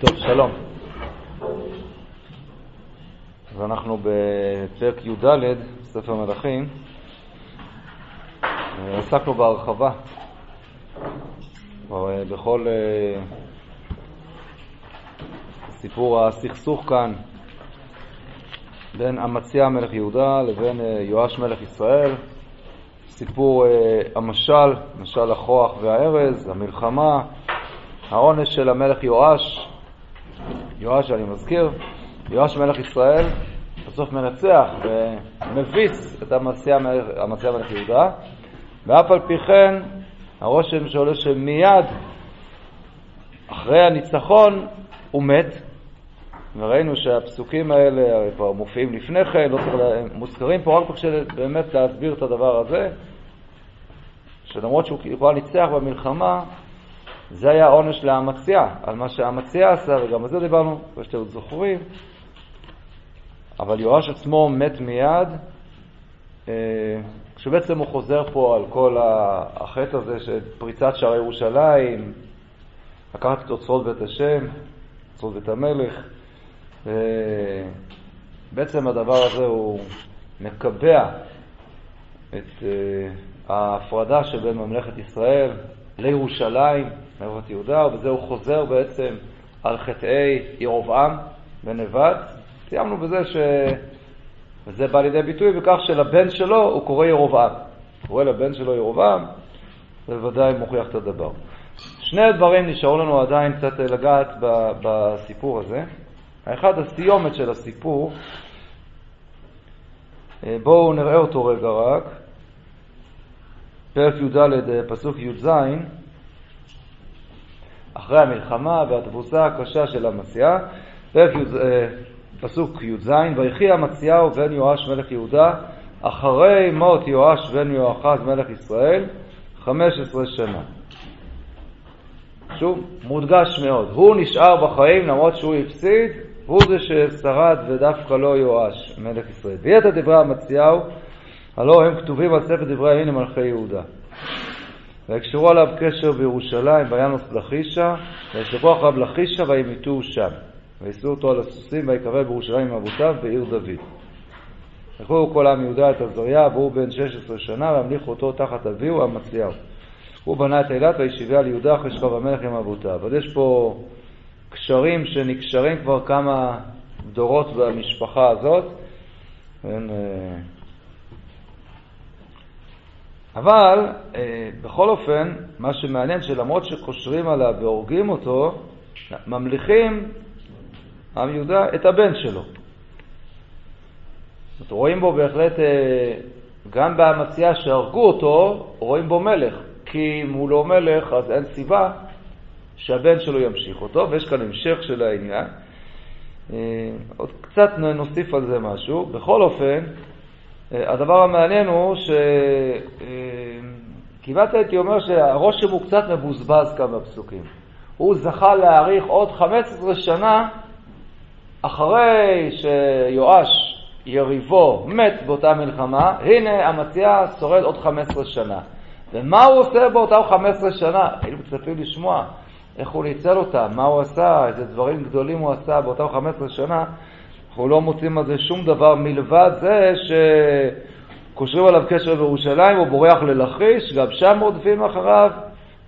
טוב, שלום. אז אנחנו בפרק י"ד, ספר מלכים. עסקנו בהרחבה כבר בכל אה, סיפור הסכסוך כאן בין אמציה מלך יהודה לבין אה, יואש מלך ישראל, סיפור אה, המשל, משל הכוח והארז, המלחמה, העונש של המלך יואש, יואש אני מזכיר, יואש מלך ישראל בסוף מנצח ומביס את אמציה מלך, יהודה, ואף על פי כן הרושם שעולה שמיד אחרי הניצחון הוא מת, וראינו שהפסוקים האלה כבר מופיעים לפני כן, לא צריך, מוזכרים פה רק באמת להסביר את הדבר הזה, שלמרות שהוא כבר ניצח במלחמה, זה היה עונש לאמציה, על מה שאמציה עשה, וגם על זה דיברנו, כמו שאתם זוכרים. אבל יואש עצמו מת מיד, אה, כשבעצם הוא חוזר פה על כל החטא הזה של פריצת שערי ירושלים, לקחת את אוצרות בית השם, אוצרות בית המלך. בעצם הדבר הזה הוא מקבע את אה, ההפרדה שבין ממלכת ישראל לירושלים, ממלכת יהודה, ובזה הוא חוזר בעצם על חטאי ירבעם ונבד. סיימנו בזה ש... וזה בא לידי ביטוי בכך שלבן שלו הוא קורא ירבעם. קורא לבן שלו ירבעם, זה בוודאי מוכיח את הדבר. שני דברים נשארו לנו עדיין קצת לגעת בסיפור הזה. האחד, הסיומת של הסיפור. אה, בואו נראה אותו רגע רק. פרק י"ד, פסוק י"ז, אחרי המלחמה והתבוסה הקשה של י', אה, פסוק י"ז, ויחי אמציהו בן יואש מלך יהודה אחרי מות יואש בן יואחז מלך ישראל חמש עשרה שנה. שוב, מודגש מאוד. הוא נשאר בחיים למרות שהוא הפסיד, הוא זה ששרד ודווקא לא יואש מלך ישראל. ויתר דברי אמציהו הלא הם כתובים על ספר דברי הימים למלכי יהודה. ויקשרו עליו קשר בירושלים, וינוס לחישה, וישלחו אחריו לחישה וימיתוהו שם. ויישאו אותו על הסוסים ויקבל בירושלים עם אבותיו בעיר דוד. יכלו כל עם יהודה את עזריה, והוא בן 16 שנה, והמליכו אותו תחת אביהו אמציהו. הוא בנה את אילת וישיביה ליהודה אחרי שכב המלך עם אבותיו. אז יש פה קשרים שנקשרים כבר כמה דורות במשפחה הזאת. אבל אה, בכל אופן, מה שמעניין שלמרות שקושרים עליו והורגים אותו, ממליכים עם יהודה את הבן שלו. זאת רואים בו בהחלט, אה, גם באמציה שהרגו אותו, רואים בו מלך. כי אם הוא לא מלך, אז אין סיבה שהבן שלו ימשיך אותו, ויש כאן המשך של העניין. אה, עוד קצת נוסיף על זה משהו. בכל אופן, הדבר המעניין הוא שכמעט הייתי אומר שהרושם הוא קצת מבוזבז כאן בפסוקים. הוא זכה להאריך עוד 15 שנה אחרי שיואש, יריבו, מת באותה מלחמה, הנה אמציה שורד עוד 15 שנה. ומה הוא עושה באותם 15 שנה? היינו מצפים לשמוע איך הוא ניצל אותם, מה הוא עשה, איזה דברים גדולים הוא עשה באותם 15 שנה. אנחנו לא מוצאים על זה שום דבר מלבד זה שקושרים עליו קשר בירושלים, הוא בורח ללכיש, גם שם רודפים אחריו,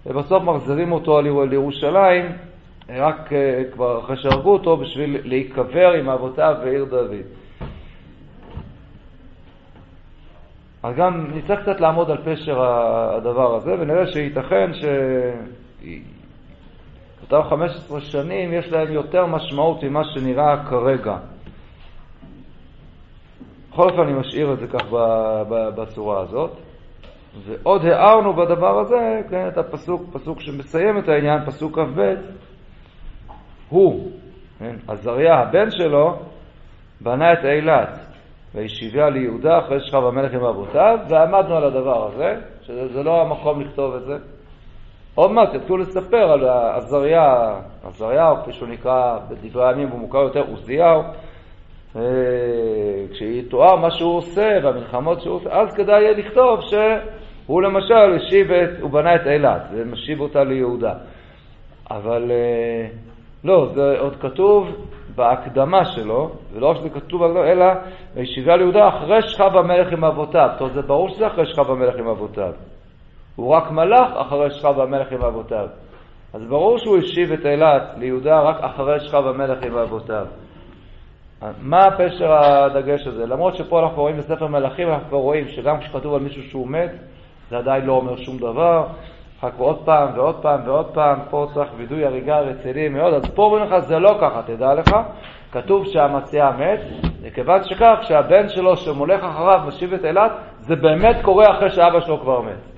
ובסוף מחזירים אותו לירושלים, רק אה, כבר אחרי שהרגו אותו, בשביל להיקבר עם אבותיו בעיר דוד. אז גם נצטרך קצת לעמוד על פשר הדבר הזה, ונראה שייתכן שאותם 15 שנים יש להם יותר משמעות ממה שנראה כרגע. בכל אופן אני משאיר את זה כך בצורה הזאת. ועוד הערנו בדבר הזה, כן, את הפסוק, פסוק שמסיים את העניין, פסוק כ"ב, הוא, כן, עזריה הבן שלו, בנה את אילת, וישיביה ליהודה אחרי שכב המלך עם אבותיו, ועמדנו על הדבר הזה, שזה לא המקום לכתוב את זה. עוד מעט יתחילו לספר על עזריה, עזריהו, כפי שהוא נקרא בדברי הימים, הוא מוכר יותר עוזיהו, כשיתואר מה שהוא עושה והמלחמות שהוא עושה, אז כדאי יהיה לכתוב שהוא למשל השיב את, הוא בנה את אילת ומשיב אותה ליהודה. אבל אה, לא, זה עוד כתוב בהקדמה שלו, ולא רק שזה כתוב, אלא וישיבה ליהודה אחרי שכב המלך עם אבותיו. טוב, זה ברור שזה אחרי שכב המלך עם אבותיו. הוא רק מלך אחרי שכב המלך עם אבותיו. אז ברור שהוא השיב את אילת ליהודה רק אחרי שכב המלך עם אבותיו. מה פשר הדגש הזה? למרות שפה אנחנו רואים בספר מלכים, אנחנו כבר רואים שגם כשכתוב על מישהו שהוא מת, זה עדיין לא אומר שום דבר. אחר כך עוד פעם ועוד פעם ועוד פעם, פה צריך וידוי הריגה רציני מאוד, אז פה אומרים לך זה לא ככה, תדע לך, כתוב שהמציע מת, וכיוון שכך, שהבן שלו שמולך אחריו משיב את אילת, זה באמת קורה אחרי שאבא שלו כבר מת.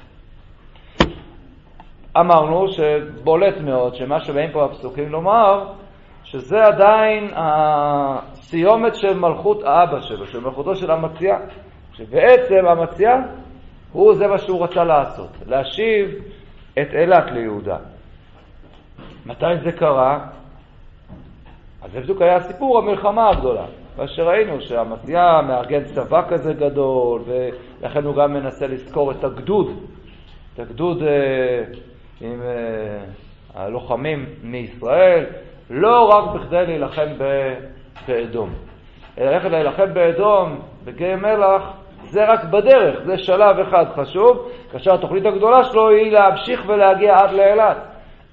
אמרנו שבולט מאוד שמה שבאים פה הפסוקים לומר, שזה עדיין הסיומת של מלכות האבא שלו, של מלכותו של המציע, שבעצם המציע הוא זה מה שהוא רצה לעשות, להשיב את אילת ליהודה. מתי זה קרה? אז זה בדיוק היה סיפור המלחמה הגדולה. מה שראינו, שהמציע מארגן צבא כזה גדול, ולכן הוא גם מנסה לזכור את הגדוד, את הגדוד אה, עם אה, הלוחמים מישראל, לא רק בכדי להילחם באדום, אלא ללכת להילחם באדום, בגיא מלח, זה רק בדרך, זה שלב אחד חשוב, כאשר התוכנית הגדולה שלו היא להמשיך ולהגיע עד לאילת.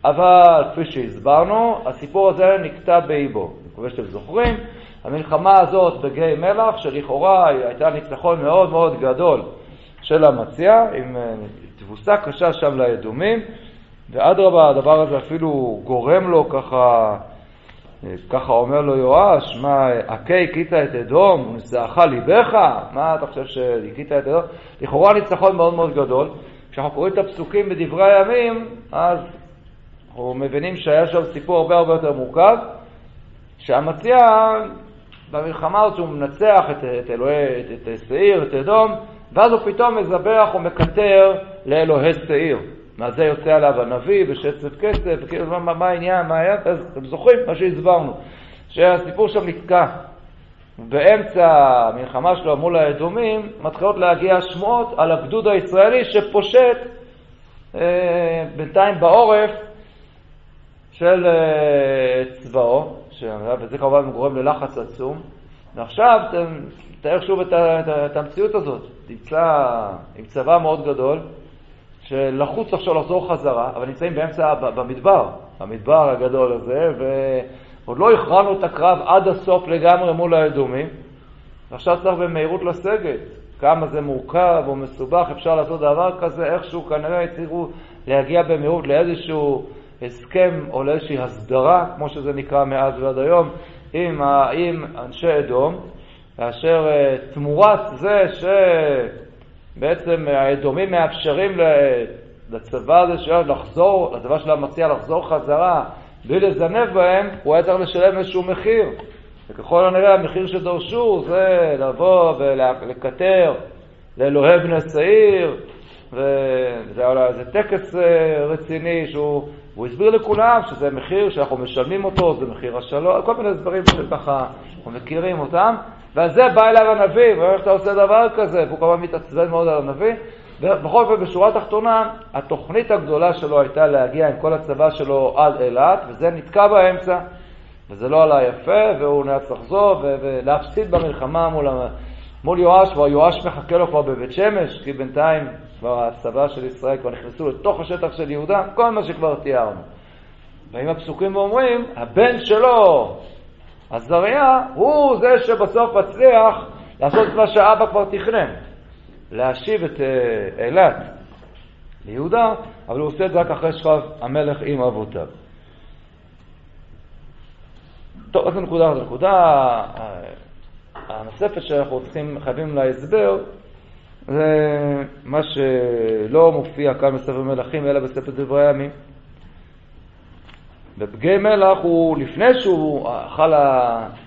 אבל כפי שהסברנו, הסיפור הזה נקטע באיבו. אני מקווה שאתם זוכרים, המלחמה הזאת בגיא מלח, שלכאורה הייתה ניצחון מאוד מאוד גדול של המציע, עם אה, תבוסה קשה שם לאדומים, ואדרבה, הדבר הזה אפילו גורם לו ככה ככה אומר לו יואש, מה, הכה הכית את אדום, ונשאך ליבך? מה אתה חושב שהכית את אדום? לכאורה ניצחון מאוד מאוד גדול. כשאנחנו קוראים את הפסוקים בדברי הימים, אז אנחנו מבינים שהיה שם סיפור הרבה הרבה יותר מורכב, שהמציע במלחמה הזאת הוא מנצח את, את אלוהי, את, את שעיר, את אדום, ואז הוא פתאום מזבח ומקטר לאלוהי שעיר. מה זה יוצא עליו הנביא בשצף כסף, וכאילו מה, מה העניין, מה היה, אז אתם זוכרים מה שהסברנו, שהסיפור שם נתקע. באמצע המלחמה שלו מול האדומים מתחילות להגיע שמועות על הגדוד הישראלי שפושט אה, בינתיים בעורף של אה, צבאו, ש... וזה כמובן גורם ללחץ עצום. ועכשיו תאר שוב את, את, את המציאות הזאת, נמצא עם צבא מאוד גדול, שלחוץ עכשיו לחזור חזרה, אבל נמצאים באמצע, במדבר, במדבר הגדול הזה, ועוד לא הכרענו את הקרב עד הסוף לגמרי מול האדומים, ועכשיו צריך במהירות לסגת. כמה זה מורכב או מסובך, אפשר לעשות דבר כזה, איכשהו כנראה הצליחו להגיע במהירות לאיזשהו הסכם או לאיזושהי הסדרה, כמו שזה נקרא מאז ועד היום, עם, עם אנשי אדום, כאשר אה, תמורת זה ש... בעצם האדומים מאפשרים לצבא הזה שלו לחזור, לצבא של המציע לחזור חזרה בלי לזנב בהם, הוא היה צריך לשלם איזשהו מחיר. וככל הנראה המחיר שדרשו זה לבוא ולקטר לאלוהי בני שעיר, וזה היה איזה טקס אה, רציני שהוא הוא הסביר לכולם שזה מחיר שאנחנו משלמים אותו, זה מחיר השלום, כל מיני דברים שככה אנחנו מכירים אותם, ועל זה בא אליו הנביא, ואומר איך אתה עושה דבר כזה, והוא כמובן מתעצבן מאוד על הנביא. ובכל אופן, בשורה התחתונה, התוכנית הגדולה שלו הייתה להגיע עם כל הצבא שלו עד אילת, וזה נתקע באמצע, וזה לא עלה יפה, והוא נאלץ לחזור ולהפסיד במלחמה מול, מול יואש, והיואש מחכה לו כבר בבית שמש, כי בינתיים כבר הצבא של ישראל כבר נכנסו לתוך השטח של יהודה, כל מה שכבר תיארנו. באים הפסוקים ואומרים, הבן שלו, עזריה, הוא זה שבסוף מצליח לעשות את מה שאבא כבר תכנן, להשיב את אה, אילת ליהודה, אבל הוא עושה את זה רק אחרי שכב המלך עם אבותיו. טוב, אז הנקודה, הנקודה אה, הנוספת שאנחנו צריכים, חייבים להסבר, זה מה שלא מופיע כאן בספר מלכים, אלא בספר דברי הימים. בפגי מלח הוא, לפני שהוא אכל,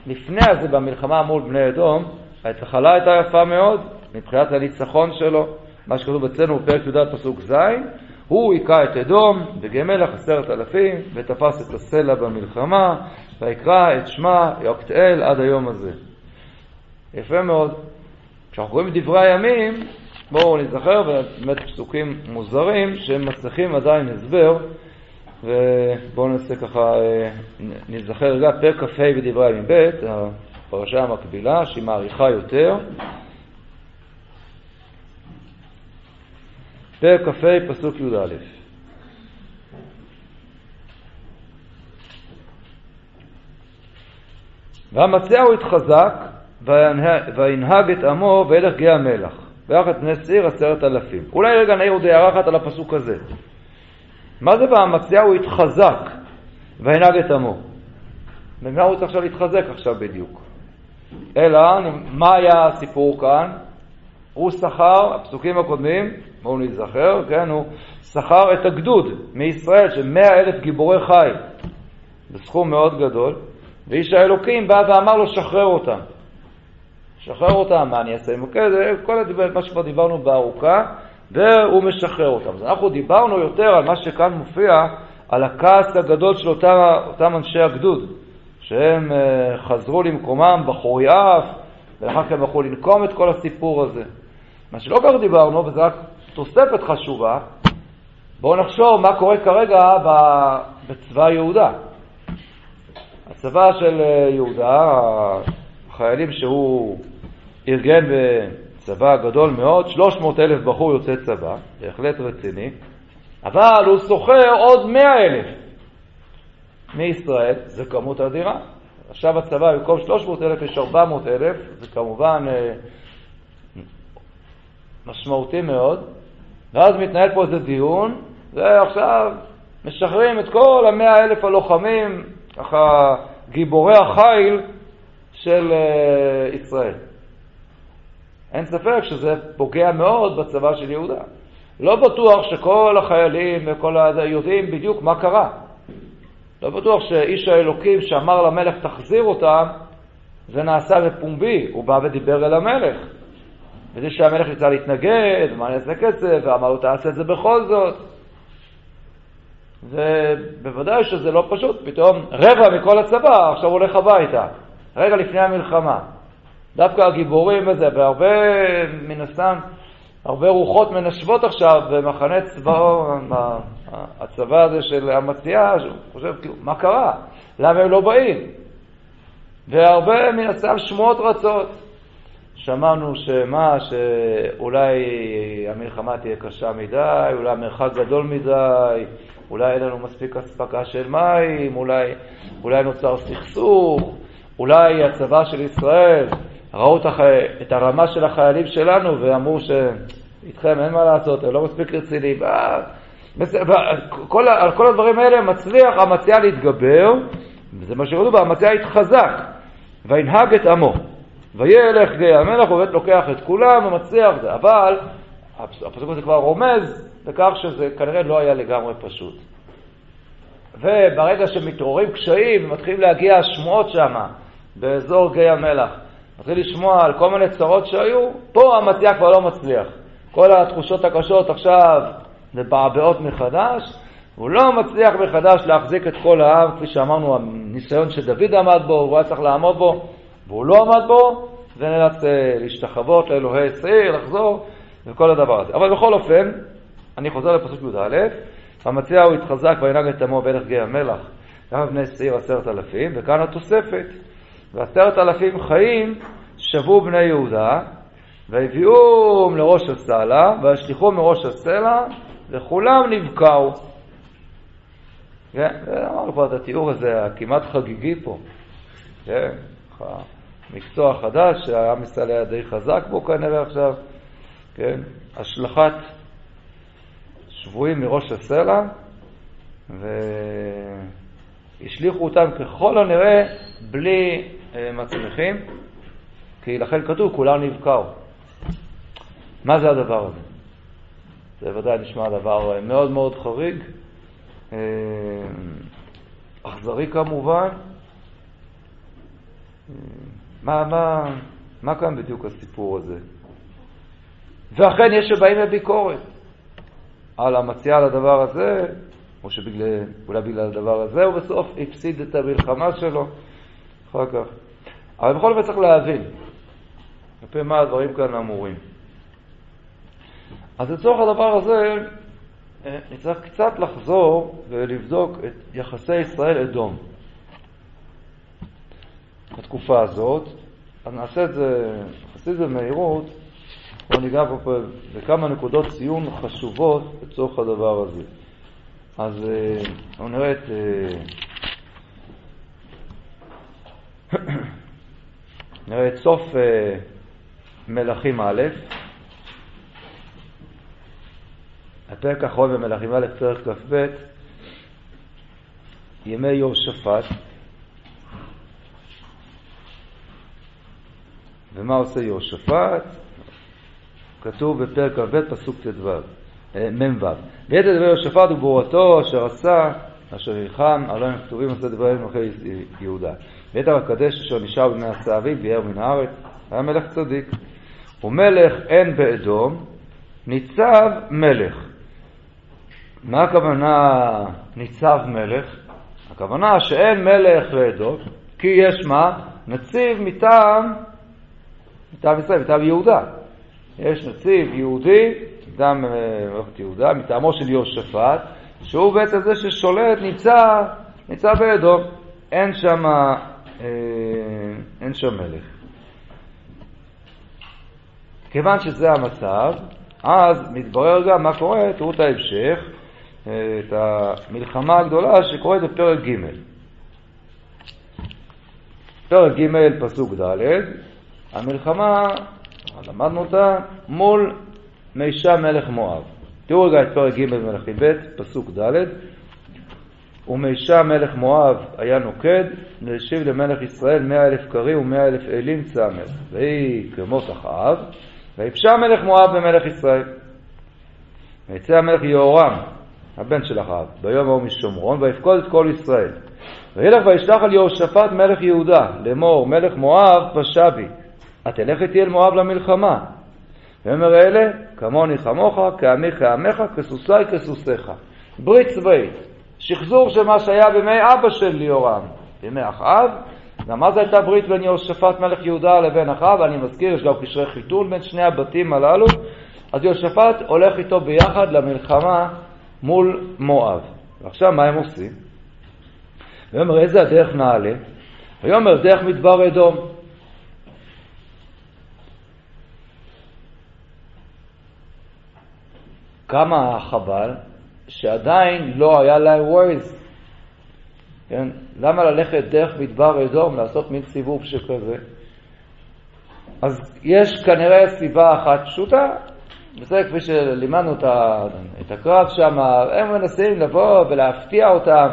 לפני הזה במלחמה מול בני אדום, ההתחלה הייתה יפה מאוד, מבחינת הניצחון שלו, מה שכתוב אצלנו בפרק י"ד פסוק ז', הוא היכה את אדום בגי מלח עשרת אלפים, ותפס את הסלע במלחמה, ויקרא את שמה יוקתאל עד היום הזה. יפה מאוד. כשאנחנו רואים את דברי הימים, בואו נזכר, ובאמת פסוקים מוזרים, שהם מצליחים עדיין הסבר ובואו נעשה ככה, אה, נזכר רגע, פרק כ"ה בדברי הימים ב', הפרשה המקבילה, שהיא מעריכה יותר. פרק כ"ה, פסוק י"א. והמצאהו התחזק וינהג את עמו וילך גיא המלח. ויחד בני שעיר עשרת אלפים. אולי רגע נעיר עוד הערה אחת על הפסוק הזה. מה זה והמצאהו התחזק וינהג את עמו? במה הוא צריך עכשיו להתחזק עכשיו בדיוק? אלא, מה היה הסיפור כאן? הוא שכר, הפסוקים הקודמים, בואו נזכר, כן, הוא שכר את הגדוד מישראל של מאה אלף גיבורי חי בסכום מאוד גדול, ואיש האלוקים בא ואמר לו שחרר אותם. שחרר אותם, מה אני אעשה עם זה? כל הדיבר, מה שכבר דיברנו בארוכה, והוא משחרר אותם. אז אנחנו דיברנו יותר על מה שכאן מופיע, על הכעס הגדול של אותם, אותם אנשי הגדוד, שהם uh, חזרו למקומם בחורי אף, ואחר כך הם הלכו לנקום את כל הסיפור הזה. מה שלא כך דיברנו, וזו רק תוספת חשובה, בואו נחשוב מה קורה כרגע בצבא יהודה. הצבא של אה, יהודה, החיילים שהוא ארגן בצבא גדול מאוד, 300 אלף בחור יוצא צבא, בהחלט רציני, אבל הוא שוכר עוד 100 אלף מישראל, זה כמות אדירה. עכשיו הצבא, במקום 300 אלף יש 400 אלף, זה כמובן אה, משמעותי מאוד, ואז מתנהל פה איזה דיון, ועכשיו משחררים את כל המאה אלף הלוחמים, ככה גיבורי החיל של uh, ישראל. אין ספק שזה פוגע מאוד בצבא של יהודה. לא בטוח שכל החיילים וכל ה... יודעים בדיוק מה קרה. לא בטוח שאיש האלוקים שאמר למלך תחזיר אותם, זה נעשה בפומבי, הוא בא ודיבר אל המלך. וזה שהמלך יצא להתנגד, מה אני אעשה כסף, ואמר לו תעשה את זה בכל זאת. ובוודאי שזה לא פשוט, פתאום רבע מכל הצבא עכשיו הולך הביתה, רגע לפני המלחמה. דווקא הגיבורים וזה, והרבה, מן הסתם, הרבה רוחות מנשבות עכשיו במחנה צבאו, הצבא הזה של המציאה, שהוא חושב, כאילו, מה קרה? למה הם לא באים? והרבה מן הסתם שמועות רצות. שמענו שמה, שאולי המלחמה תהיה קשה מדי, אולי המרחק גדול מדי, אולי אין לנו מספיק אספקה של מים, אולי, אולי נוצר סכסוך, אולי הצבא של ישראל, ראו את, החי... את הרמה של החיילים שלנו ואמרו שאיתכם אין מה לעשות, הם לא מספיק רציניים. כל, על כל הדברים האלה מצליח המציע להתגבר, וזה מה שראו המציע התחזק, וינהג את עמו. וילך גיא המלך, הוא באמת לוקח את כולם ומצליח זה. אבל הפסוק הזה כבר רומז לכך שזה כנראה לא היה לגמרי פשוט. וברגע שמתעוררים קשיים ומתחילים להגיע השמועות שם, באזור גיא המלח, מתחיל לשמוע על כל מיני צרות שהיו, פה המציע כבר לא מצליח. כל התחושות הקשות עכשיו מבעבעות מחדש, הוא לא מצליח מחדש להחזיק את כל העם, כפי שאמרנו, הניסיון שדוד עמד בו, הוא היה צריך לעמוד בו, והוא לא עמד בו, ונאלץ אה, להשתחוות לאלוהי שעיר, לחזור, וכל הדבר הזה. אבל בכל אופן, אני חוזר לפסוק י"א, המציע הוא התחזק וינהג את עמו בלך גיא המלח, גם בני שעיר עשרת אלפים, וכאן התוספת, ועשרת אלפים חיים שבו בני יהודה, והביאום לראש הסלע, וישליכו מראש הסלע, וכולם נבקעו. כן, אמרנו כבר את התיאור הזה הכמעט חגיגי פה. כן, מקצוע חדש שהעם ישראל היה די חזק בו כנראה עכשיו, כן, השלכת שבויים מראש הסלע, והשליכו אותם ככל הנראה בלי מצליחים, כי לכן כתוב כולם נבקעו. מה זה הדבר הזה? זה ודאי נשמע דבר מאוד מאוד חריג, אה, אכזרי כמובן. מה, מה, מה כאן בדיוק הסיפור הזה? ואכן יש שבאים לביקורת על המציע על הדבר הזה, או שאולי בגלל הדבר הזה הוא בסוף הפסיד את המלחמה שלו אחר כך. אבל בכל זאת צריך להבין כלפי מה הדברים כאן אמורים. אז לצורך הדבר הזה אה, נצטרך קצת לחזור ולבדוק את יחסי ישראל-אדום. בתקופה הזאת, אז נעשה את זה יחסית במהירות, בואו ניגע פה בכמה נקודות ציון חשובות לצורך הדבר הזה. אז בואו נראה את... נראה את סוף מלכים א', הפרק האחרון במלכים א', פרק כ"ב, ימי יהושפט. ומה עושה יהושפט? כתוב בפרק כ"ב, פסוק ט"ו, אה, מ"ו. ויתר דברי יהושפט וגבורתו אשר עשה, אשר נלחם, הלא הם כתובים עושה דברי מלכי יהודה. ויתר הקדש אשר נשאר בני אביו, ביער מן הארץ, היה מלך צדיק. ומלך אין באדום, ניצב מלך. מה הכוונה ניצב מלך? הכוונה שאין מלך לאדום, כי יש מה? נציב מטעם, מטעם ישראל, מטעם יהודה. יש נציב יהודי, מטעם מלכת יהודה, מטעמו של יהושפט, שהוא בעצם זה ששולט, נמצא, נמצא באדום. אין שם, אה, אין שם מלך. כיוון שזה המצב, אז מתברר גם מה קורה, תראו את ההמשך, את המלחמה הגדולה שקורית בפרק ג'. פרק ג', פסוק ד', המלחמה, למדנו אותה, מול מישה מלך מואב. תראו רגע את פרק ג' במלכים ב', פסוק ד', ומישה מלך מואב היה נוקד, להשיב למלך ישראל מאה אלף קרים ומאה אלף אלים צמר, ויהי כמות אחאב, ויפשע מלך מואב במלך ישראל. ויצא המלך יהורם, הבן של אחאב, ביום ההוא משומרון, ויפקוד את כל ישראל. וילך וישלח על יהושפט מלך יהודה, לאמור מלך מואב פשע בי, התלך איתי אל מואב למלחמה. ויאמר אלה, כמוני כמוך, כעמי כעמך, כסוסי כסוסיך. ברית צבאית, שחזור של מה שהיה בימי אבא של יהורם, בימי אחאב, גם אז הייתה ברית בין יהושפט מלך יהודה לבין אחאב, אני מזכיר, יש גם קשרי חיתון בין שני הבתים הללו, אז יהושפט הולך איתו ביחד למלחמה מול מואב. ועכשיו מה הם עושים? ויאמר איזה הדרך נעלה? ויאמר דרך מדבר אדום. כמה חבל שעדיין לא היה להם ווייז. כן? למה ללכת דרך מדבר אדום, לעשות מין סיבוב שכזה? אז יש כנראה סיבה אחת פשוטה, וזה כפי שלימדנו את הקרב שם, הם מנסים לבוא ולהפתיע אותם,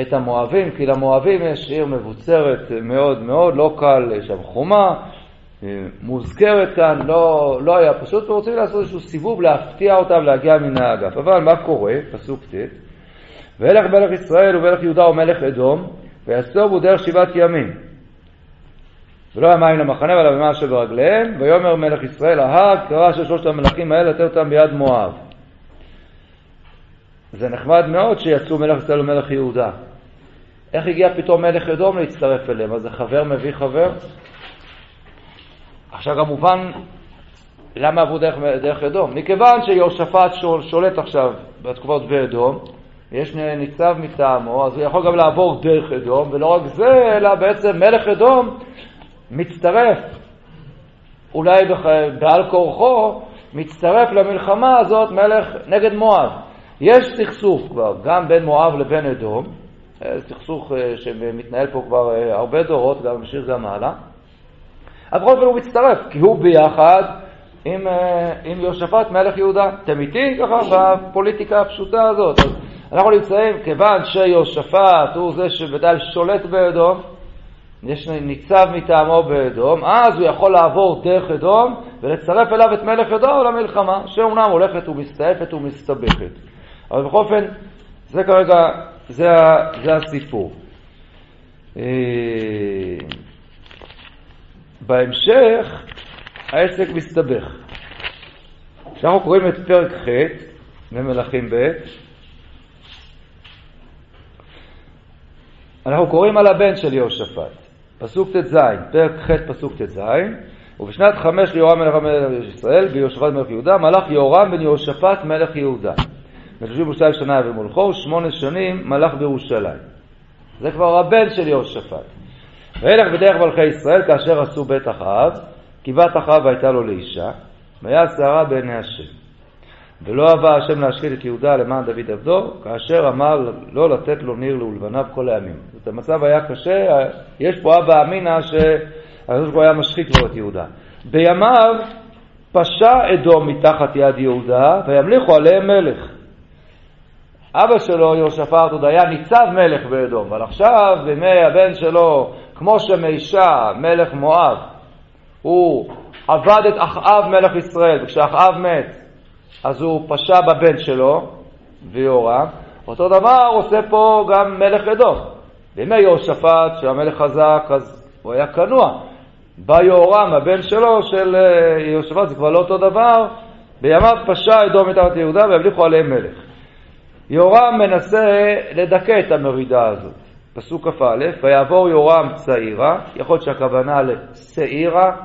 את המואבים, כי למואבים יש עיר מבוצרת מאוד מאוד, לא קל, יש שם חומה, מוזכרת כאן, לא, לא היה פשוט, ורוצים לעשות איזשהו סיבוב להפתיע אותם להגיע מן האגף. אבל מה קורה? פסוק ט' וילך מלך ישראל ומלך יהודה ומלך אדום, ויסובו דרך שבעת ימים. ולא היה מים למחנה, אבל הבמה שברגליהם, ויאמר מלך ישראל, ההר קרא של שלושת המלכים האלה, לתת אותם ביד מואב. זה נחמד מאוד שיצאו מלך ישראל ומלך יהודה. איך הגיע פתאום מלך אדום להצטרף אליהם? אז זה חבר מביא חבר? עכשיו כמובן, למה עברו דרך, דרך אדום? מכיוון שיהושפט שולט עכשיו בתקופות באדום, יש ניצב מטעמו, אז הוא יכול גם לעבור דרך אדום, ולא רק זה, אלא בעצם מלך אדום מצטרף, אולי בעל כורחו, מצטרף למלחמה הזאת מלך נגד מואב. יש סכסוך כבר, גם בין מואב לבין אדום, אה, סכסוך אה, שמתנהל פה כבר אה, הרבה דורות, גם ממשיך גם הלאה. אז בכל אופן הוא מצטרף, כי הוא ביחד עם, עם יהושפט מלך יהודה. אתם איתי ככה בפוליטיקה הפשוטה הזאת. אז אנחנו נמצאים, כיוון שיהושפט הוא זה שבוודאי שולט באדום, יש ניצב מטעמו באדום, אז הוא יכול לעבור דרך אדום ולצרף אליו את מלך אדום למלחמה, שאומנם הולכת ומסתעפת ומסתבכת. אבל בכל אופן, זה כרגע, זה, זה הסיפור. בהמשך העסק מסתבך. כשאנחנו קוראים את פרק ח' במלכים ב', אנחנו קוראים על הבן של יהושפט, פסוק ט"ז, פרק ח' פסוק ט"ז, ובשנת חמש ליהורם מלך המלך ישראל, ביהושפט מלך יהודה, מלך יהורם בן יהושפט מלך יהודה. מלשו בירושלים שנה ומולכו, שמונה שנים מלך בירושלים. זה כבר הבן של יהושפט. וילך בדרך מלכי ישראל כאשר עשו בית אחאב, כי בת אחאב הייתה לו לאישה, והיה שערה בעיני השם. ולא אהבה השם להשחית את יהודה למען דוד עבדו, כאשר אמר לא לתת לו ניר לאולבניו כל הימים. זאת המצב היה קשה, יש פה אבא אמינא שהקדוש ברוך היה משחית לו את יהודה. בימיו פשע אדום מתחת יד יהודה, וימליכו עליהם מלך. אבא שלו, יהושפט, עוד היה ניצב מלך באדום, אבל עכשיו, בימי הבן שלו, כמו שמישה, מלך מואב, הוא עבד את אחאב מלך ישראל, וכשאחאב מת, אז הוא פשע בבן שלו, ויורם. אותו דבר עושה פה גם מלך אדום. בימי יהושפט, שהמלך חזק, אז הוא היה כנוע. בא יהורם, הבן שלו של אה, יהושפט, זה כבר לא אותו דבר. בימיו פשע אדום מתחת יהודה והבליחו עליהם מלך. יהורם מנסה לדכא את המרידה הזאת. פסוק כ"א, ויעבור יהורם צעירה, יכול להיות שהכוונה לשעירה,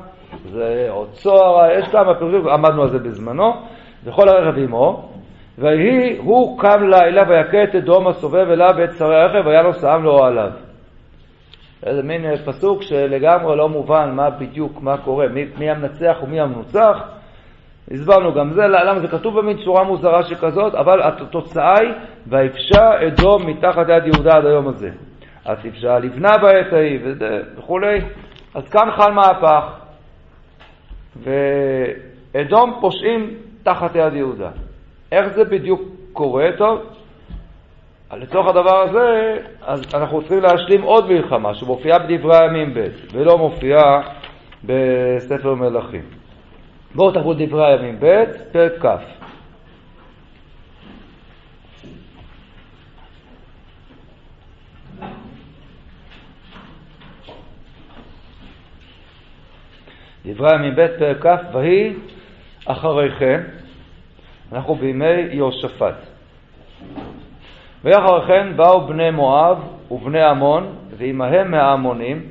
זה או צוהר, יש כמה פירושים, עמדנו על זה בזמנו, וכל הרכב עמו, ויהי הוא קם לילה ויכה את אדום הסובב אליו ואת שרי הרכב והיה לו סעם לאוהליו. איזה מין אה, פסוק שלגמרי לא מובן מה בדיוק, מה קורה, מי, מי המנצח ומי המנוצח. הסברנו גם זה, למה זה כתוב במין צורה מוזרה שכזאת, אבל התוצאה היא, ויפשע אדום מתחת יד יהודה עד היום הזה. אז תפשע לבנה בעת ההיא וכולי. אז כאן חל מהפך. ואדום פושעים תחת יד יהודה. איך זה בדיוק קורה? טוב, לצורך הדבר הזה, אז אנחנו צריכים להשלים עוד מלחמה שמופיעה בדברי הימים ב' ולא מופיעה בספר מלכים. בואו תחברו דברי הימים ב', פרק כ'. דברי הימים ב', פרק כ', ויהי אחרי כן, אנחנו בימי יהושפט. ואחרי כן באו בני מואב ובני עמון, ועמהם מהעמונים,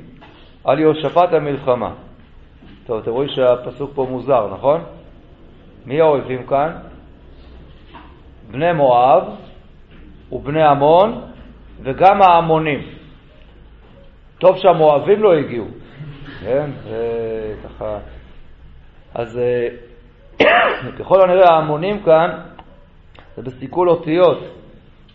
על יהושפט המלחמה. טוב, אתם רואים שהפסוק פה מוזר, נכון? מי האויבים כאן? בני מואב ובני עמון וגם העמונים. טוב שהמואבים לא הגיעו, כן? זה ככה... אז אה, ככל הנראה ההמונים כאן זה בסיכול אותיות,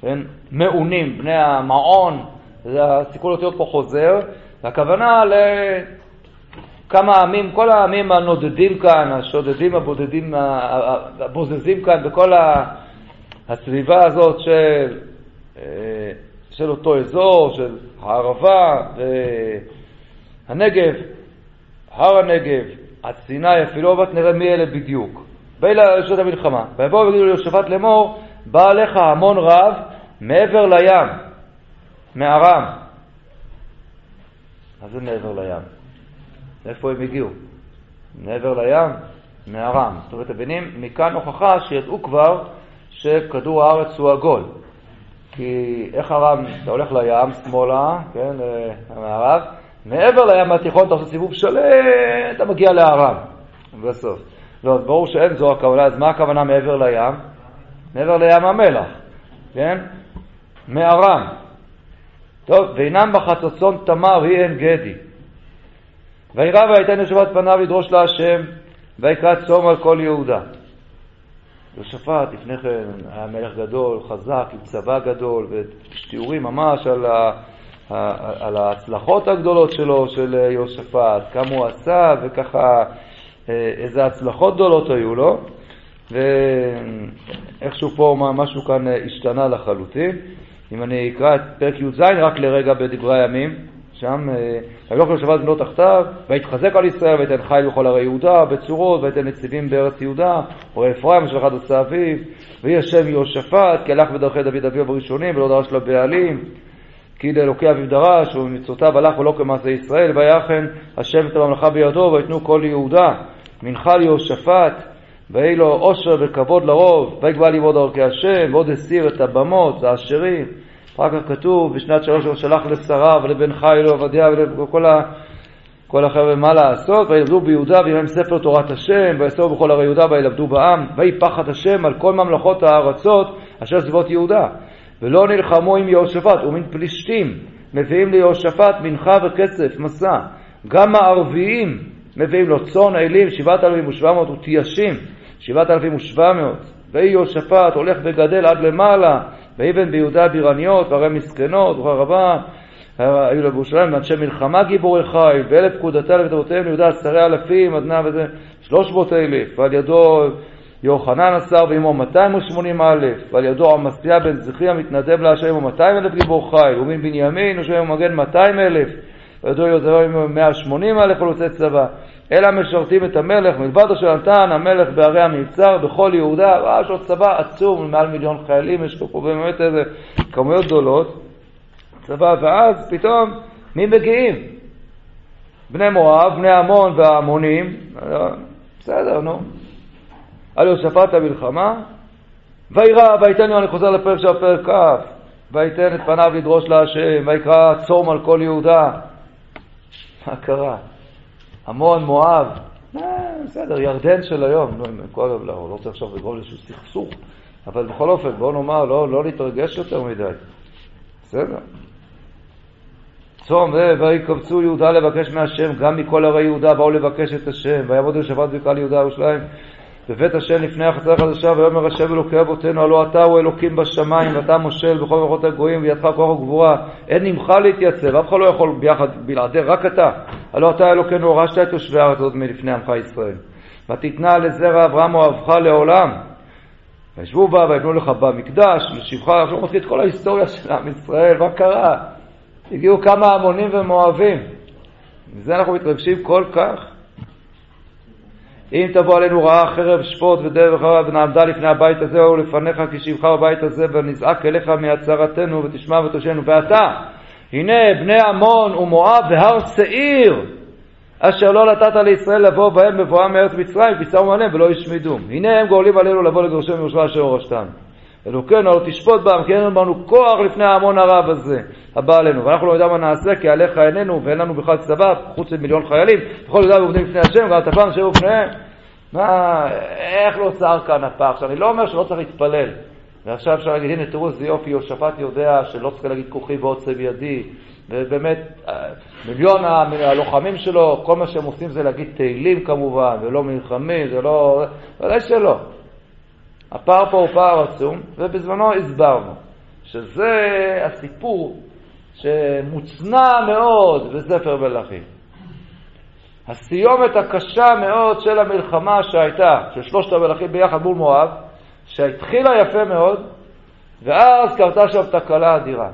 כן? מעונים, בני המעון, זה הסיכול אותיות פה חוזר, והכוונה לכמה עמים, כל העמים הנודדים כאן, השודדים הבודדים, הבוזזים כאן בכל הסביבה הזאת של, אה, של אותו אזור, של הערבה והנגב, הר הנגב, עד סיני אפילו, עוד נראה מי אלה בדיוק. ואלה לשעות המלחמה. ויבואו ויגידו ליהושפט לאמור, בא עליך המון רב מעבר לים, מארם. מה זה מעבר לים? איפה הם הגיעו? מעבר לים? מארם. זאת אומרת, מבינים? מכאן הוכחה שידעו כבר שכדור הארץ הוא עגול. כי איך ארם, אתה הולך לים, שמאלה, כן, למערב, מעבר לים התיכון אתה עושה סיבוב שלם, אתה מגיע לארם, בסוף. לא, אז ברור שאין זו הכוונה, אז מה הכוונה מעבר לים? מעבר לים המלח, כן? מארם. טוב, ואינם בחצוצון תמר היא אין גדי. וירא ויתן יושבת פניו לדרוש להשם, ויקרא צום על כל יהודה. יהושפט לפני כן היה מלך גדול, חזק, עם צבא גדול, ויש תיאורים ממש על ה... על ההצלחות הגדולות שלו, של יהושפט, כמה הוא עשה וככה אה, איזה הצלחות גדולות היו לו, ואיכשהו פה משהו כאן השתנה לחלוטין. אם אני אקרא את פרק י"ז רק לרגע בדברי הימים, שם, ויאכל שבת בנות תחתיו, ויתחזק על ישראל, ויתן חיל בכל ערי יהודה, בצורות, ויתן נציבים בארץ יהודה, וראה אפרים אשר אחד עושה אביו, ויהי השם יהושפט, כי הלך בדרכי דוד אביו בראשונים, ולא דרש לבעלים, כי לאלוקי אביו דרש, ובמצוותיו הלך ולא כמעשה ישראל, ויחן השם את הממלכה בידו, ויתנו כל יהודה, מנחה ליהושפט, ויהי לו עושר וכבוד לרוב, ויגבה לימוד דרכי השם, ועוד הסיר את הבמות, העשירים. אחר כך כתוב, בשנת שלוש הוא שלח לשרה ולבן חי לו עבדיה ולכל כל החבר'ה מה לעשות, וילמדו ביהודה להם ספר תורת השם, ויסעו בכל ערי יהודה וילמדו בעם, ויהי פחד השם על כל ממלכות הארצות אשר סביבות יהודה. ולא נלחמו עם יהושפט ומן פלישתים, מביאים ליהושפט מנחה וכסף, מסע. גם הערביים מביאים לו צאן, אלים, שבעת אלפים ושבע מאות ותיישים, שבעת אלפים ושבע מאות. ויהי יהושפט הולך וגדל עד למעלה, ויבן ביהודה בירניות, והרי מסכנות, וכה רבה. היו לו בירושלים אנשי מלחמה גיבורי חיל, ואלף פקודתה לבית אבותיהם ליהודה עשרי אלפים, עד מאה וזה שלוש מאות אלף, ועל ידו יוחנן עשר ועמו מאתיים ושמונים אלף, ועל ידו עמסיה בן זכריה מתנדב להשם עמו מאתיים אלף גיבור חיל, ומן בנימין עמו מגן מאתיים אלף, ועל ידו יוזר עמו מאה שמונים אלף חלוצי צבא. אלה המשרתים את המלך, מלבד אשר נתן המלך בערי המבצר, בכל יהודה, יש עוד צבא עצום, מעל מיליון חיילים, יש פה באמת איזה כמויות גדולות. צבא, ואז פתאום, מי מגיעים? בני מואב, בני עמון והעמונים, בסדר, נו. על יוספת המלחמה, וירא, ויתן אני חוזר לפרק של הפרק כ', ויתן את פניו לדרוש להשם, ויקרא צום על כל יהודה. מה קרה? עמון, מואב, אה, בסדר, ירדן של היום, לא, לא, לא רוצה עכשיו לגרום לאיזשהו סכסוך, אבל בכל אופן, בואו נאמר, לא, לא להתרגש יותר מדי. בסדר. צום ויקבצו יהודה לבקש מהשם, גם מכל ערי יהודה באו לבקש את השם, ויעבודו שבת בקהל יהודה ירושלים בבית השם לפני החצר החדשה, ויאמר השם אלוקי אבותינו, הלא אתה הוא אלוקים בשמיים, ואתה מושל בכל מלכות הגויים, וידך כוח וגבורה, אין עמך להתייצב, אף אחד לא יכול ביחד בלעדי, רק אתה. הלא אתה אלוקינו, הורשת את יושבי הארץ הזאת מלפני עמך ישראל. ותתנה לזרע אברהם אוהבך לעולם. וישבו בה ויבנו לך במקדש, לשבחה, עכשיו מתחיל את כל ההיסטוריה של עם ישראל, מה קרה? הגיעו כמה המונים ומואבים. מזה אנחנו מתרגשים כל כך. אם תבוא עלינו רעה חרב שפוט ודרך וחרב ונעמדה לפני הבית הזה ולפניך כי שבך בבית הזה ונזעק אליך מהצהרתנו ותשמע ותושנו. ואתה הנה בני עמון ומואב והר שעיר אשר לא נתת לישראל לבוא בהם בבואם מארץ מצרים כי שמו עליהם ולא ישמידום הנה הם גואלים עלינו לבוא לגרשם מירושלים אשר הורשתם אלוקינו לא תשפוט בם כי אין לנו כוח לפני ההמון הרב הזה הבא עלינו. ואנחנו לא יודעים מה נעשה כי עליך איננו ואין לנו בכלל צבא חוץ ממיליון חיילים. בכל יהודה ועובדים לפני השם גם תפן שבו בפניהם. מה, איך לא צער כאן הפער? עכשיו אני לא אומר שלא צריך להתפלל. ועכשיו אפשר להגיד הנה תראו איזה יופי יהושפט יודע שלא צריך להגיד כוחי ועוצב ידי. ובאמת מיליון הלוחמים שלו כל מה שהם עושים זה להגיד תהילים כמובן ולא מלחמים זה לא, ודאי שלא הפער פה הוא פער עצום, ובזמנו הסברנו שזה הסיפור שמוצנע מאוד בספר מלכים. הסיומת הקשה מאוד של המלחמה שהייתה, של שלושת המלכים ביחד מול מואב, שהתחילה יפה מאוד, ואז קרתה שם תקלה אדירה.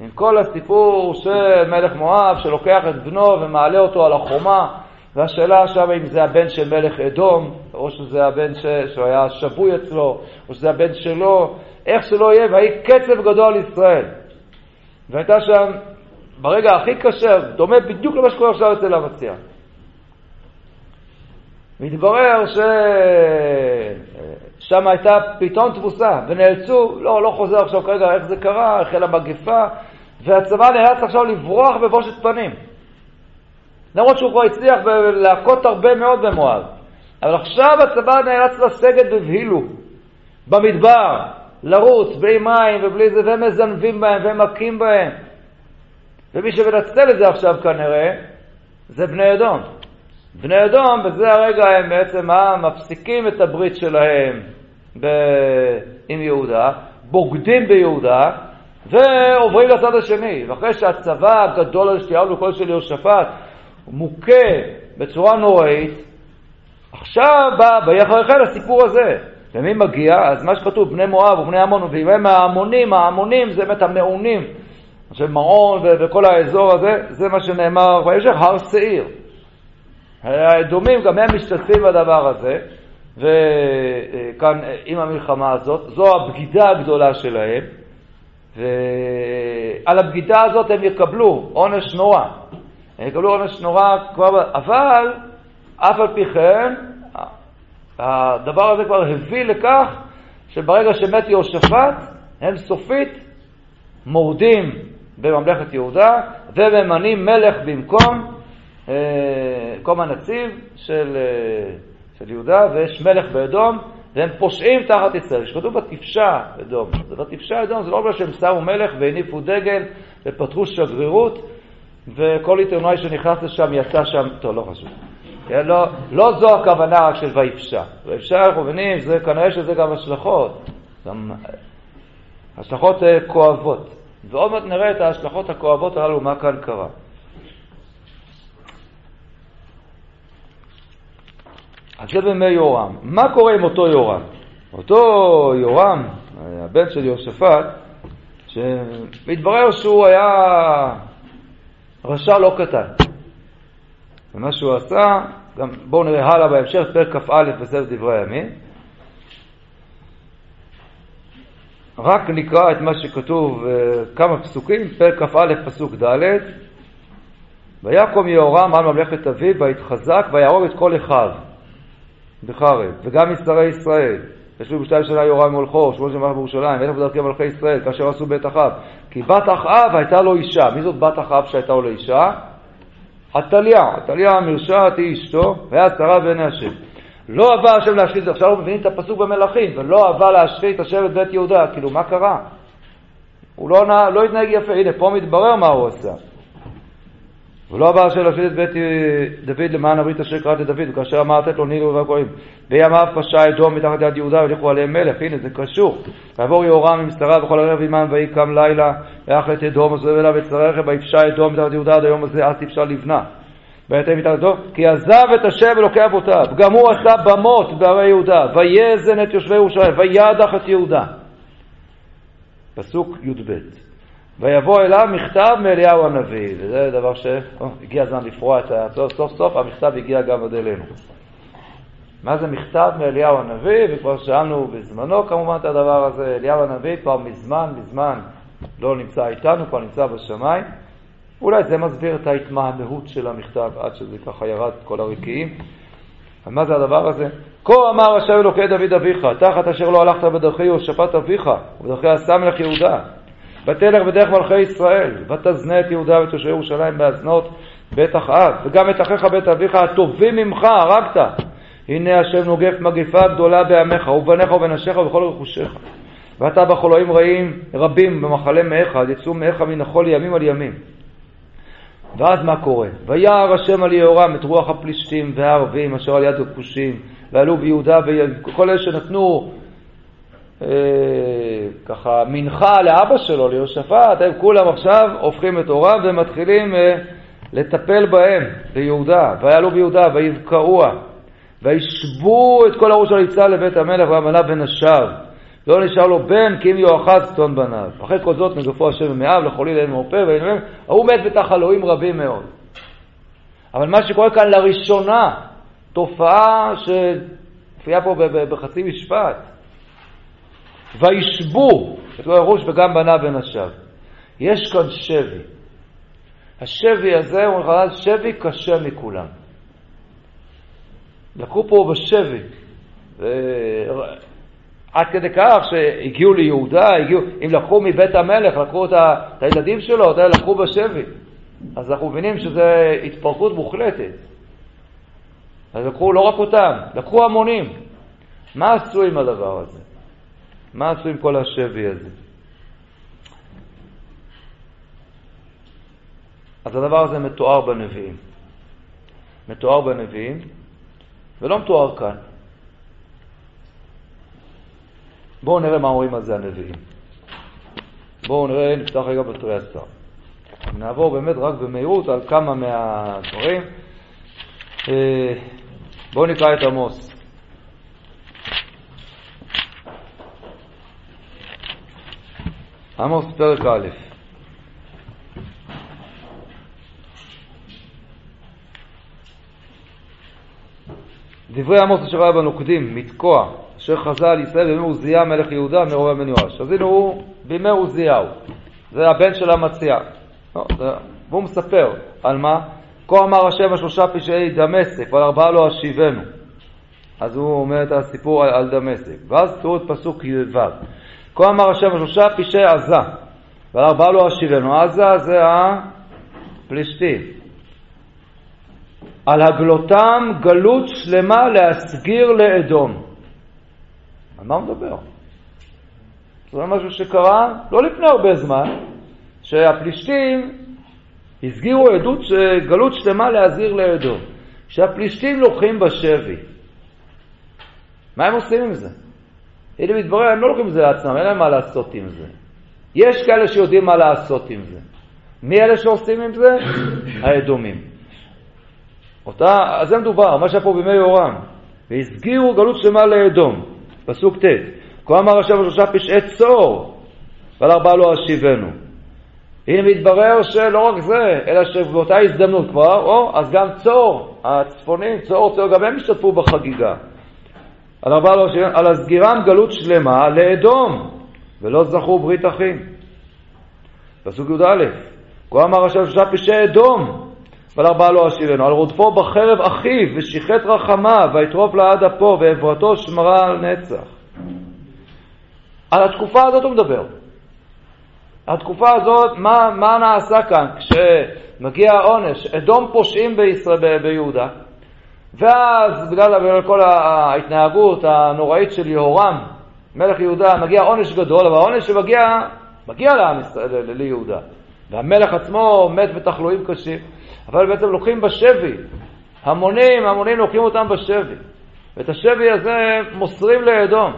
עם כל הסיפור של מלך מואב שלוקח את בנו ומעלה אותו על החומה והשאלה עכשיו אם זה הבן של מלך אדום, או שזה הבן ש... שהוא היה שבוי אצלו, או שזה הבן שלו, איך שלא יהיה, ויהי קצב גדול ישראל. והייתה שם, ברגע הכי קשה, דומה בדיוק למה שקורה עכשיו אצל המציע. מתברר ששם הייתה פתאום תבוסה, ונאלצו, לא, לא חוזר עכשיו כרגע איך זה קרה, החלה מגפה, והצבא נאלץ עכשיו לברוח בבושת פנים. למרות שהוא כבר הצליח להכות הרבה מאוד במואב. אבל עכשיו הצבא נאלץ לסגת בבהילו, במדבר, לרוץ, בלי מים ובלי זה, והם מזנבים בהם והם מכים בהם. ומי שמנצל את זה עכשיו כנראה, זה בני אדום. בני אדום, בזה הרגע הם בעצם מה, מפסיקים את הברית שלהם ב... עם יהודה, בוגדים ביהודה, ועוברים לצד השני. ואחרי שהצבא הגדול הזה שתיארנו כל של יהושפט, מוכה בצורה נוראית, עכשיו בא ויחרחל הסיפור הזה. ומי מגיע? אז מה שכתוב, בני מואב ובני עמון, והם ההמונים, ההמונים זה באמת המעונים, של מעון וכל האזור הזה, זה מה שנאמר וישך הר שעיר. האדומים גם הם משתתפים בדבר הזה, וכאן עם המלחמה הזאת, זו הבגידה הגדולה שלהם, ועל הבגידה הזאת הם יקבלו עונש נורא. הם יקבלו עונש נורא אבל אף על פי כן, הדבר הזה כבר הביא לכך שברגע שמת יהושפט, הם סופית מורדים בממלכת יהודה וממנים מלך במקום, קום הנציב של, של יהודה, ויש מלך באדום, והם פושעים תחת ישראל. שכתוב בתפשע אדום. זה בתפשע אדום, זה לא אומר שהם שמו מלך והניפו דגל ופתחו שגרירות, וכל עיתונאי שנכנס לשם יצא שם, טוב, לא חשוב. כן, לא, לא זו הכוונה רק של ויפשע. ויפשע, אנחנו מבינים, זה, כנראה שזה גם השלכות. גם השלכות uh, כואבות. ועוד מעט נראה את ההשלכות הכואבות הללו, מה כאן קרה. אז זה בימי יורם. מה קורה עם אותו יורם? אותו יורם, הבן של יהושפט, שמתברר שהוא היה רשע לא קטן. ומה שהוא עשה, גם בואו נראה הלאה בהמשך, פרק כ"א בספר דברי הימים. רק נקרא את מה שכתוב, אה, כמה פסוקים, פרק כ"א פסוק ד' ויקום יהורם על ממלכת אביו ויתחזק ויהרוג את כל אחיו בחרב, וגם משרי ישראל. ישבו בשתיים שנה יהורם מולכו, שמואל שמלך בירושלים, וילך בדרכי מלכי ישראל, כאשר עשו בית אחאב. כי בת אחאב הייתה לו אישה. מי זאת בת אחאב שהייתה לו לאישה? עתליה, עתליה המרשעת היא אשתו, והיה שרה בעיני השם. לא אהבה השם להשחית, עכשיו אנחנו מבינים את הפסוק במלכים, ולא אהבה להשחית השם את בית יהודה, כאילו מה קרה? הוא לא, לא התנהג יפה, הנה פה מתברר מה הוא עשה. ולא עבר השם להשחית את בית דוד למען הברית אשר קראת לדוד, וכאשר אמר לתת לו ניגו והגויים. בימיו פשע אדום מתחת יד יהודה והליכו עליהם מלך, הנה זה קשור. ויעבור יהורם עם וכל ערב עמם ויהי קם לילה, ויח את אדום וזוהב אליו את שרי רכב, ויפשע אדום מתחת יהודה עד היום הזה, אז תפשע לבנה. ויתן מתחת אדום, כי עזב את השם אלוקי אבותיו, גם הוא עשה במות בערי יהודה, ויזן את יושבי ירושלים, וידח את יהודה. פסוק י"ב ויבוא אליו מכתב מאליהו הנביא, וזה דבר שהגיע הזמן לפרוע את ה... סוף סוף המכתב הגיע גם עד אלינו. מה זה מכתב מאליהו הנביא? וכבר שאלנו בזמנו כמובן את הדבר הזה, אליהו הנביא כבר מזמן מזמן לא נמצא איתנו, כבר נמצא בשמיים. אולי זה מסביר את ההתמהמהות של המכתב עד שזה ככה ירד כל הרקיעים. מה זה הדבר הזה? כה אמר השם אלוקי דוד אביך, תחת אשר לא הלכת בדרכי יהושפט אביך, ובדרכי עשה מלך יהודה. ותלך בדרך מלכי ישראל, ותזנה את יהודה ואת תושבי ירושלים בהזנות בית אחאב, וגם את אחיך בית אביך הטובים ממך הרגת. הנה השם נוגף מגפה גדולה בעמך, ובניך ובנשיך ובכל רכושך. ואתה בחולאים רעים רבים במחלה מאיך, יצאו מאיך מן החול ימים על ימים. ואז מה קורה? ויער השם על יהורם את רוח הפלישתים והערבים אשר על יד הכושים, ועלו ביהודה וכל אלה שנתנו ככה מנחה לאבא שלו, ליהושפט, הם כולם עכשיו הופכים את הוריו ומתחילים אה, לטפל בהם ביהודה, ויעלו ביהודה ויבקעוה, וישבו את כל הראש יצא לבית המלך והמנה בנשיו. לא נשאר לו בן כי אם יואחז צאן בניו. אחרי כל זאת נגפו השם במאיו לחוליל אין מרפא ואין ההוא מת בתחלואים רבים מאוד. אבל מה שקורה כאן לראשונה, תופעה שמופיעה פה בחצי משפט, וישבו את כל הראש וגם בניו ונשיו. יש כאן שבי. השבי הזה הוא נכנס שבי קשה מכולם. לקחו פה בשבי. ו... עד כדי כך שהגיעו ליהודה, הגיעו, אם לקחו מבית המלך, לקחו את, ה... את הילדים שלו, אותה לקחו בשבי. אז אנחנו מבינים שזו התפרקות מוחלטת. אז לקחו לא רק אותם, לקחו המונים. מה עשו עם הדבר הזה? מה עשו עם כל השבי הזה? אז הדבר הזה מתואר בנביאים. מתואר בנביאים, ולא מתואר כאן. בואו נראה מה אומרים על זה הנביאים. בואו נראה, נפתח רגע בתרי עשר. נעבור באמת רק במהירות על כמה מהדברים. אה, בואו נקרא את עמוס. עמוס פרק א' דברי עמוס אשר היה בנוקדים, מתקוע, אשר חזה על ישראל בימי עוזיה מלך יהודה מרובה בן יואש. אז הנה הוא בימי עוזיהו, זה הבן של המציע. לא, והוא מספר על מה? כה אמר השם השלושה פשעי דמשק ועל ארבעה לא אשיבנו. אז הוא אומר את הסיפור על דמשק. ואז תראו את פסוק י"ו. כה אמר השם שלושה פשעי עזה, ועל ארבעה לא אשיבנו. עזה זה הפלישתים. על הגלותם גלות שלמה להסגיר לאדום. על מה הוא מדבר? זה משהו שקרה לא לפני הרבה זמן, שהפלישתים הסגירו עדות, גלות שלמה להסגיר לאדום. שהפלישתים לוקחים בשבי. מה הם עושים עם זה? הנה מתברר, הם לא לוקחים את זה לעצמם, אין להם מה לעשות עם זה. יש כאלה שיודעים מה לעשות עם זה. מי אלה שעושים עם זה? האדומים. אותה, אז זה מדובר, מה שהיה פה בימי יורם. והסגירו גלות שלמה לאדום, פסוק ט' כה אמר השם שלושה פשעי צור, ועל ארבעה לא אשיבנו. הנה מתברר שלא רק זה, אלא שבאותה הזדמנות כבר, או, אז גם צור, הצפונים, צור, צור, גם הם השתתפו בחגיגה. על ארבעה לא אשיבנו, על הסגירם גלות שלמה לאדום, ולא זכו ברית אחים. פסוק י"א כה אמר השם שלושה פשעי אדום, ועל ארבעה לא אשיבנו, על רודפו בחרב אחיו, ושיחת רחמיו, ויטרוף לעד אפו, ועברתו שמרה על נצח. על התקופה הזאת הוא מדבר. התקופה הזאת, מה, מה נעשה כאן כשמגיע העונש? אדום פושעים בישראל, ביהודה, ואז בגלל כל ההתנהגות הנוראית של יהורם, מלך יהודה, מגיע עונש גדול, אבל העונש שמגיע, מגיע לעם ישראל, ליהודה. והמלך עצמו מת בתחלואים קשים, אבל בעצם לוקחים בשבי, המונים, המונים לוקחים אותם בשבי. ואת השבי הזה מוסרים לאדום.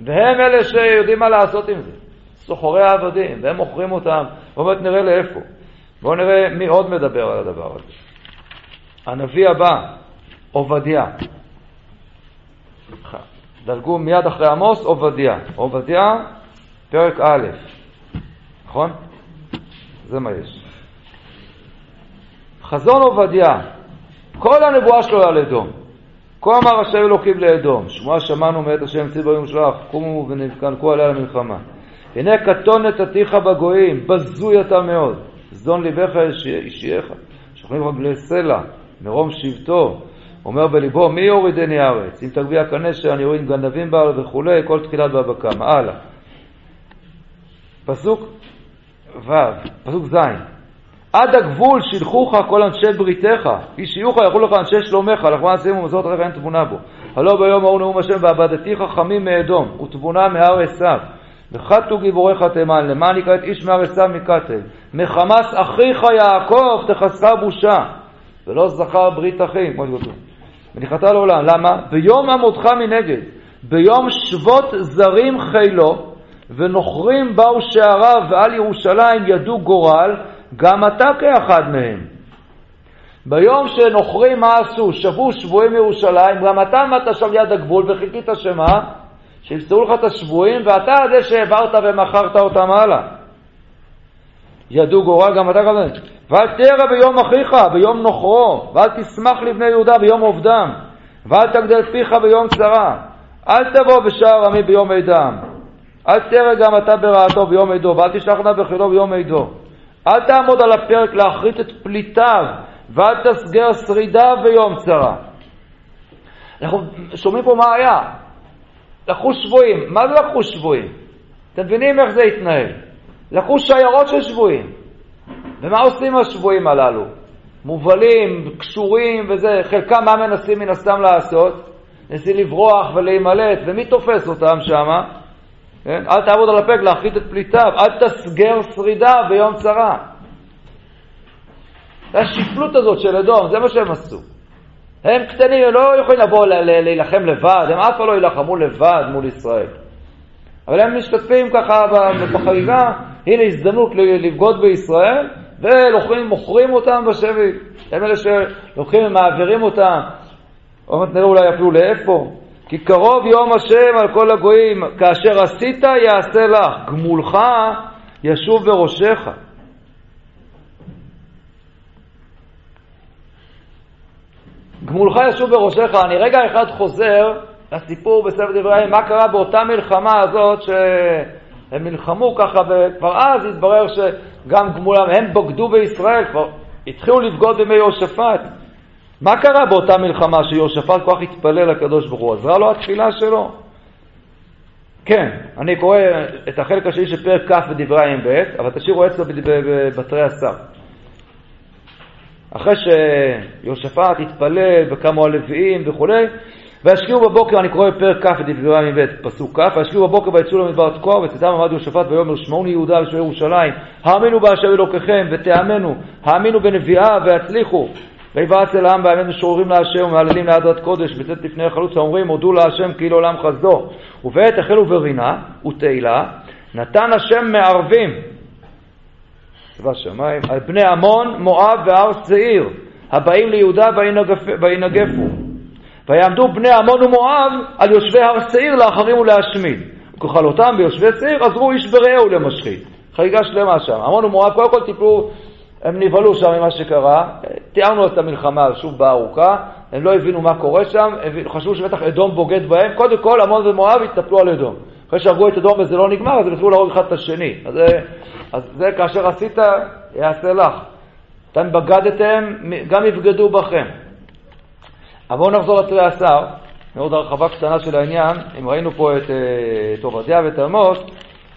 והם אלה שיודעים מה לעשות עם זה. סוחרי העבדים, והם מוכרים אותם. ועוד נראה לאיפה. בואו נראה מי עוד מדבר על הדבר הזה. הנביא הבא, עובדיה. דלגו מיד אחרי עמוס, עובדיה. עובדיה, פרק א', נכון? זה מה יש. חזון עובדיה, כל הנבואה שלו על אדום. כה אמר השם אלוקים לאדום, שמוע שמענו מאת השם ציבור יום שלח, קומו ונתקנקו עליה למלחמה. הנה קטון נתתיך בגויים, בזוי אתה מאוד. זדון ליבך אישייך, שוכנים רגלי סלע, מרום שבטו. אומר בליבו, מי יורידני ארץ? אם תגביה כנשר, אני אוריד גנבים בה וכולי, כל תחילת בבקם. הלאה. פסוק ו', פסוק ז', עד הגבול שילחוך כל אנשי בריתך, איש שיוך יכלו לך אנשי שלומך, לחמן שימו ומסורת עליך אין תבונה בו. הלא ביום ההוא נאום השם ועבדתי חכמים מאדום, ותבונה מהר עשיו. וחתו גיבוריך תימן, למען יקרא את איש מהר עשיו מקטל. מחמס אחיך יעקב תחסרה בושה. ולא זכר ברית אחים, כמו שכתוב. ונחתה לעולם. למה? ביום עמודך מנגד, ביום שבות זרים חילו, ונוכרים באו שעריו ועל ירושלים ידעו גורל, גם אתה כאחד מהם. ביום שנוכרים מה עשו? שבו שבויים מירושלים, גם אתה עמדת שם ליד הגבול וחיכית שמה? שיפסרו לך את השבויים, ואתה זה שהעברת ומכרת אותם הלאה. ידעו גורל גם אתה כזה. ואל תרא ביום אחיך, ביום נוכרו, ואל תשמח לבני יהודה ביום עובדם, ואל תגדל פיך ביום צרה. אל תבוא בשער עמי ביום עדם. אל תרא גם אתה ברעתו ביום עדו, ואל תשלח נא בחילו ביום עדו. אל תעמוד על הפרק להכרית את פליטיו, ואל תסגר שרידיו ביום צרה. אנחנו שומעים פה מה היה. לקחו שבויים. מה זה לקחו שבויים? אתם מבינים איך זה התנהל? לקחו שיירות של שבויים. ומה עושים השבויים הללו? מובלים, קשורים וזה, חלקם מה מנסים מן הסתם לעשות? מנסים לברוח ולהימלט, ומי תופס אותם שמה? כן? אל תעבוד על הפרק להכרית את פליטיו, אל תסגר שרידה ביום צרה. השפלות הזאת של אדום, זה מה שהם עשו. הם קטנים, הם לא יכולים לבוא להילחם לבד, הם אף פעם לא יילחמו לבד מול ישראל. אבל הם משתתפים ככה בחגיגה, הנה הזדמנות לבגוד בישראל, ולוחמים, מוכרים אותם בשבי. הם אלה שלוקחים ומעבירים אותם, עוד נראה אולי אפילו לאיפה. כי קרוב יום השם על כל הגויים, כאשר עשית יעשה לך, גמולך ישוב בראשך. גמולך ישוב בראשך. אני רגע אחד חוזר לסיפור בספר דברי מה קרה באותה מלחמה הזאת שהם נלחמו ככה, וכבר אז התברר שגם גמולם, הם בוגדו בישראל, כבר התחילו לבגוד בימי יהושפט. מה קרה באותה מלחמה שיהושפט כל כך התפלל לקדוש ברוך הוא? עזרה לו התפילה שלו? כן, אני קורא את החלק השני של פרק כ' בדברי ב', אבל תשאירו אצבע בתרי הסף. אחרי שיהושפט התפלל וקמו הלוויים וכולי, וישקיעו בבוקר, אני קורא בפרק כ' את דברי ב', פסוק כ', וישקיעו בבוקר ויצאו למדבר תקוע, וצאתם עמד יהושפט ויאמר שמעוני יהודה ושמעו ירושלים, האמינו בהשם אלוקיכם ותאמנו, האמינו בנביאה והצליחו. ויבעץ אל העם בימים משוררים להשם ומהללים לעדת קודש בצאת לפני החלוץ האומרים הודו להשם כאילו עולם חסדו. ובעת החלו ברינה ותהילה נתן השם מערבים. צבא שמיים על בני עמון מואב והר שעיר הבאים ליהודה וינגפו ויעמדו בני עמון ומואב על יושבי הר שעיר לאחרים ולהשמיד וככלותם ביושבי שעיר עזרו איש ברעהו למשחית חגיגה שלמה שם עמון ומואב קודם כל טיפלו הם נבהלו שם ממה שקרה, תיארנו את המלחמה שוב בארוכה, הם לא הבינו מה קורה שם, חשבו שבטח אדום בוגד בהם, קודם כל עמון ומואב התנפלו על אדום. אחרי שהרגו את אדום וזה לא נגמר, אז הם התחילו להרוג אחד את השני. אז, אז זה כאשר עשית, יעשה לך. אתם בגדתם, גם יבגדו בכם. אבל בואו נחזור לתרי עשר, מאוד הרחבה קטנה של העניין, אם ראינו פה את, אה, עובדיה ואת עמוס,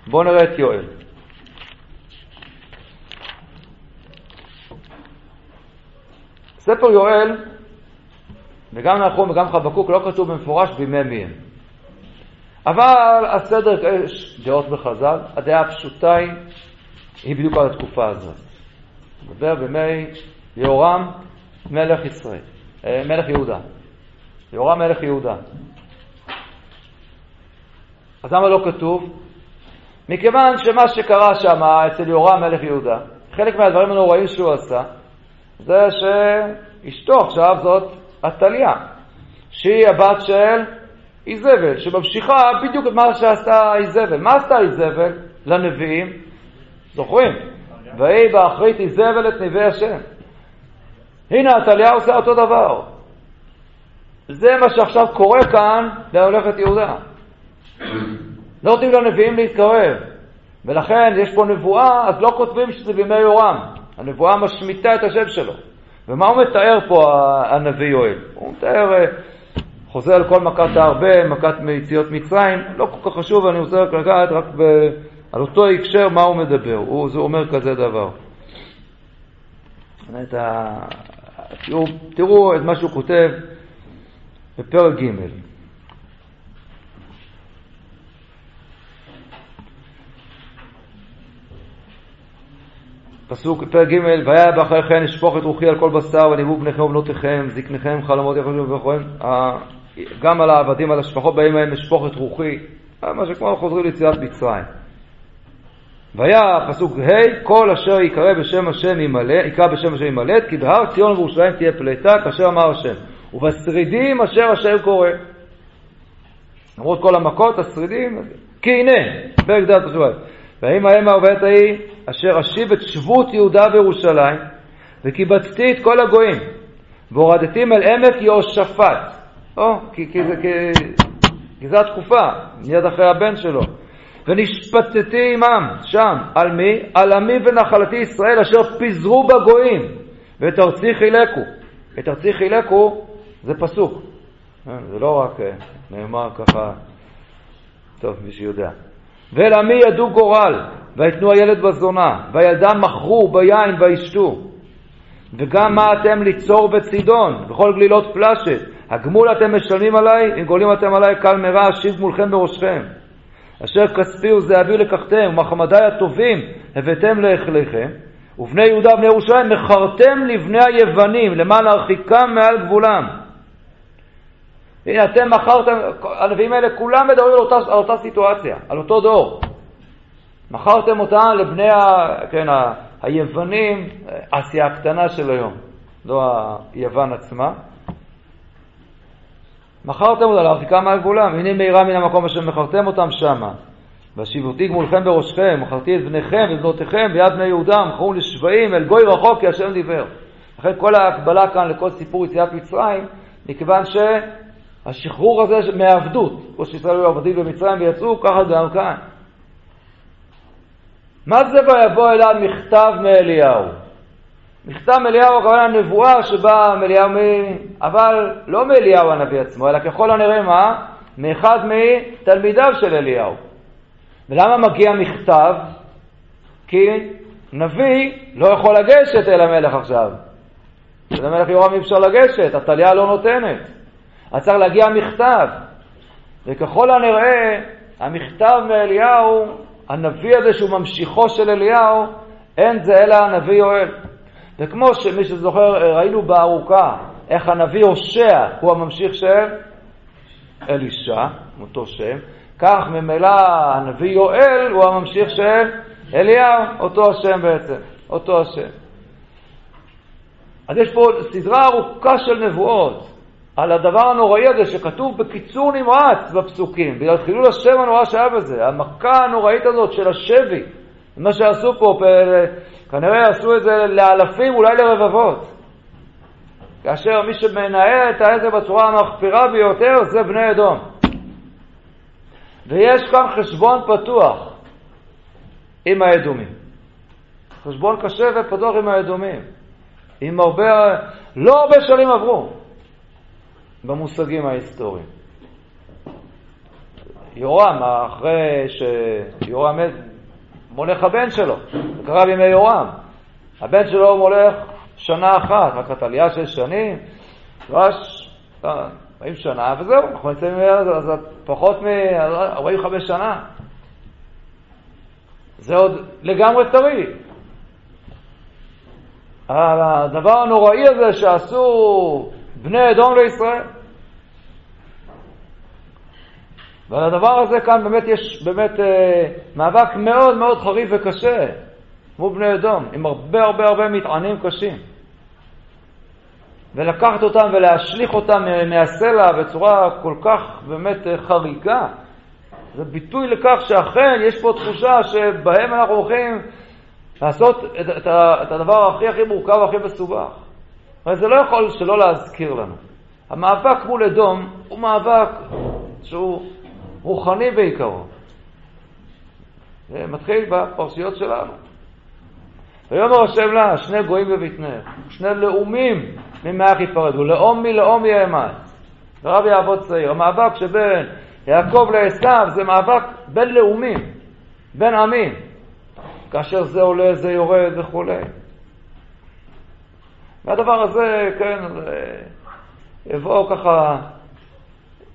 בואו נראה את יואל. ספר יואל, וגם נחום וגם חבקוק, לא כתוב במפורש בימי מי הם. אבל הסדר, יש דעות בחז"ל, הדעה הפשוטה היא, היא בדיוק על התקופה הזאת. מדבר בימי יהורם מלך ישראל, אה, מלך יהודה. יהורם מלך יהודה. אז למה לא כתוב? מכיוון שמה שקרה שם אצל יהורם מלך יהודה, חלק מהדברים הנוראים שהוא עשה, זה שאשתו עכשיו זאת עתליה, שהיא הבת של איזבל, שממשיכה בדיוק את מה שעשתה איזבל. מה עשתה איזבל לנביאים? זוכרים? ויהי באחרית איזבל את נביאי השם. הנה עתליה עושה אותו דבר. זה מה שעכשיו קורה כאן להולכת יהודה. לא נותנים לנביאים להתקרב. ולכן יש פה נבואה, אז לא כותבים שזה בימי יורם. הנבואה משמיטה את השם שלו. ומה הוא מתאר פה הנביא יואל? הוא מתאר, אה, חוזר על כל מכת הארבה, מכת מיציאות מצרים, לא כל כך חשוב, אני רוצה רק לגעת רק ב, על אותו הקשר מה הוא מדבר. הוא, זה אומר כזה דבר. באמת, תראו, תראו את מה שהוא כותב בפרק ג' פסוק פרק ג' והיה באחרי כן אשפוך את רוחי על כל בשר וניבאו בניכם ובנותיכם זקניכם חלומות יחשבו ובכם גם על העבדים על השפחות מהם אשפוך את רוחי. מה שכמו חוזרים ליציאת מצרים והיה פסוק ה' כל אשר יקרא בשם השם ימלא יקרא בשם השם ימלט כי בהר ציון ובירושלים תהיה פלטה כאשר אמר השם ובשרידים אשר השם קורא למרות כל המכות השרידים כי הנה פרק ד' פסוק ויהי המה ובעת ההיא אשר אשיב את שבות יהודה וירושלים, וקיבצתי את כל הגויים, והורדתי אל עמק יהושפט. או, כי, כי, כי, כי זו התקופה, מיד אחרי הבן שלו. ונשפטתי עמם שם, על מי? על עמי ונחלתי ישראל אשר פיזרו בגויים, ואת ארצי חילקו. את ארצי חילקו זה פסוק, אה, זה לא רק אה, נאמר ככה, טוב, מי שיודע. ולעמי ידעו גורל, ויתנו הילד בזונה, והילדה מכרו ביין וישתו. וגם מה אתם ליצור בצידון, וכל גלילות פלשת, הגמול אתם משלמים עליי, אם גולים אתם עליי קל מרע, אשיב מולכם בראשכם. אשר כספי וזהבי לקחתם, ומחמדי הטובים הבאתם לאכליכם, ובני יהודה ובני ירושלים מכרתם לבני היוונים, למען להרחיקם מעל גבולם. הנה, אתם מכרתם, הנביאים האלה כולם מדברים על אותה, על אותה סיטואציה, על אותו דור. מכרתם אותה לבני ה, כן, ה, היוונים, אסיה הקטנה של היום, לא היוון עצמה. מכרתם אותה להרחיקה מהגבולם, הנה מהירה מן המקום אשר מכרתם אותם שמה. והשיבותי גמולכם בראשכם, מכרתי את בניכם ובנותיכם ביד בני יהודה, מכרו לשבעים אל גוי רחוק כי השם דיבר. לכן כל ההקבלה כאן לכל סיפור יציאת מצרים, מכיוון שהשחרור הזה מעבדות, כמו שישראל היו עבדים במצרים ויצאו, ככה גם כאן. מה זה ויבוא אליו מכתב מאליהו? מכתב מאליהו הכוונה נבואה שבאה מאליהו. אבל לא מאליהו הנביא עצמו, אלא ככל הנראה מה? מאחד מתלמידיו של אליהו. ולמה מגיע מכתב? כי נביא לא יכול לגשת אל המלך עכשיו. למלך יורם אי אפשר לגשת, הטליה לא נותנת. אז צריך להגיע מכתב. וככל הנראה, המכתב מאליהו, הנביא הזה שהוא ממשיכו של אליהו, אין זה אלא הנביא יואל. וכמו שמי שזוכר, ראינו בארוכה איך הנביא הושע הוא הממשיך של אלישע, אותו שם, כך ממילא הנביא יואל הוא הממשיך של אליהו, אותו השם בעצם, אותו השם. אז יש פה סדרה ארוכה של נבואות על הדבר הנוראי הזה שכתוב בקיצור נמרץ בפסוקים, בגלל חילול השם הנורא שהיה בזה, המכה הנוראית הזאת של השבי, מה שעשו פה, כנראה עשו את זה לאלפים, אולי לרבבות. כאשר מי שמנהל את העזר בצורה המחפירה ביותר זה בני אדום. ויש כאן חשבון פתוח עם האדומים. חשבון קשה ופתוח עם האדומים. עם הרבה, לא הרבה שנים עברו במושגים ההיסטוריים. יורם, אחרי שיורם מולך הבן שלו, זה קרה בימי יורם. הבן שלו מולך שנה אחת, רק עלייה של שנים, רש, 40 שנה, וזהו, אנחנו נמצאים אז פחות מ-45 שנה. זה עוד לגמרי טרי. הדבר הנוראי הזה שעשו בני אדום לישראל. ועל הדבר הזה כאן באמת יש באמת אה, מאבק מאוד מאוד חריף וקשה מול בני אדום, עם הרבה הרבה הרבה מטענים קשים. ולקחת אותם ולהשליך אותם מהסלע בצורה כל כך באמת אה, חריגה, זה ביטוי לכך שאכן יש פה תחושה שבהם אנחנו הולכים לעשות את, את, את הדבר הכי הכי מורכב והכי מסובך. אבל זה לא יכול שלא להזכיר לנו. המאבק מול אדום הוא מאבק שהוא רוחני בעיקרו. זה מתחיל בפרשיות שלנו. ויאמר השם לה, שני גויים בבטנך, שני לאומים ממאח יפרדו, לאום מלאום יאמץ. ורב יעבוד צעיר. המאבק שבין יעקב לעשו זה מאבק בין לאומים, בין עמים. כאשר זה עולה, זה יורד וכולי. והדבר הזה, כן, יבוא ככה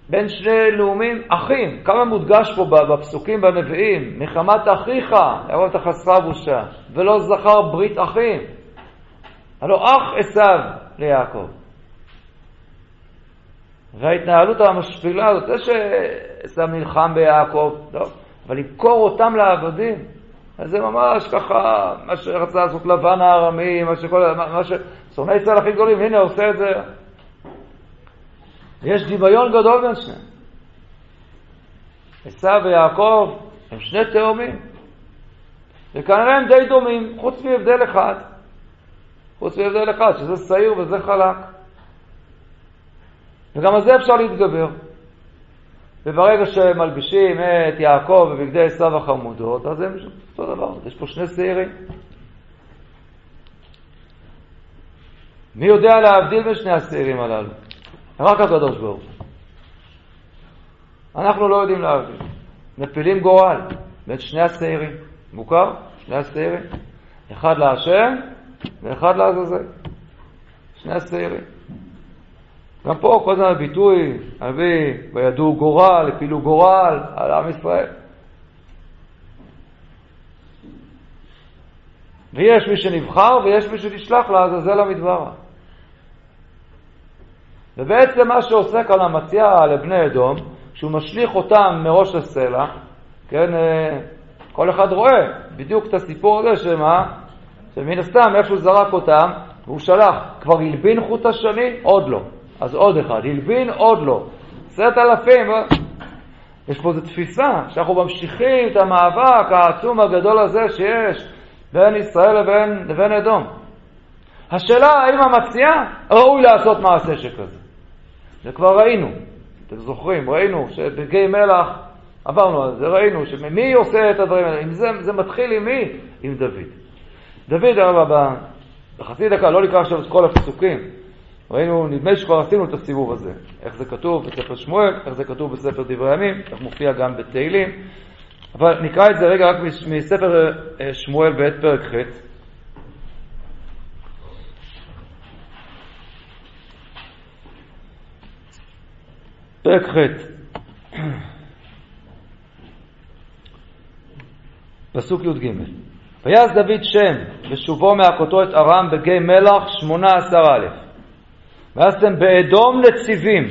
בין שני לאומים, אחים. כמה מודגש פה בפסוקים בנביאים, מחמת אחיך, יבוא את החסרה בושה, ולא זכר ברית אחים. הלא אח עשיו ליעקב. וההתנהלות המשפילה הזאת, זה שעשיו נלחם ביעקב, לא, אבל למכור אותם לעבדים, אז זה ממש ככה, מה שרצה לעשות לבן הארמי, מה שכל, מה ש... שונאי ישראל הכי גדולים, הנה עושה את זה. יש דמיון גדול בין שניהם. עשיו ויעקב הם שני תאומים, וכנראה הם די דומים, חוץ מהבדל אחד. חוץ מהבדל אחד, שזה שעיר וזה חלק. וגם על זה אפשר להתגבר. וברגע שמלבישים את יעקב בבגדי עשיו החמודות, אז הם אותו דבר, יש פה שני שעירים. מי יודע להבדיל בין שני השעירים הללו? רק הקדוש ברוך הוא. אנחנו לא יודעים להבדיל. מפילים גורל בין שני השעירים. מוכר? שני השעירים. אחד להשם ואחד לעזאזל. שני השעירים. גם פה כל הזמן הביטוי, הנביא, וידעו גורל, הפילו גורל על עם ישראל. ויש מי שנבחר ויש מי שנשלח לעזאזל המדבר. ובעצם מה שעושה כאן המציע לבני אדום, שהוא משליך אותם מראש הסלע, כן, אה, כל אחד רואה בדיוק את הסיפור הזה שמה, שמן הסתם איפה שהוא זרק אותם, והוא שלח, כבר הלבין חוט השני? עוד לא. אז עוד אחד, הלבין עוד לא. עשרת אלפים, אה? יש פה איזו תפיסה שאנחנו ממשיכים את המאבק העצום הגדול הזה שיש בין ישראל לבין, לבין אדום. השאלה האם המציע ראוי לעשות מעשה שכזה. זה כבר ראינו, אתם זוכרים, ראינו שבגיא מלח, עברנו על זה, ראינו שמי עושה את הדברים האלה, זה, זה מתחיל עם מי? עם דוד. דוד, אבל בחצי דקה, לא נקרא עכשיו את כל הפסוקים, ראינו, נדמה שכבר עשינו את הסיבוב הזה, איך זה כתוב בספר שמואל, איך זה כתוב בספר דברי הימים, איך מופיע גם בתהילים, אבל נקרא את זה רגע רק מספר אה, שמואל בעת פרק ח'. פרק ח' פסוק י"ג. ויעש דוד שם בשובו מהכותו את ארם בגיא מלח שמונה עשר א' וישם באדום נציבים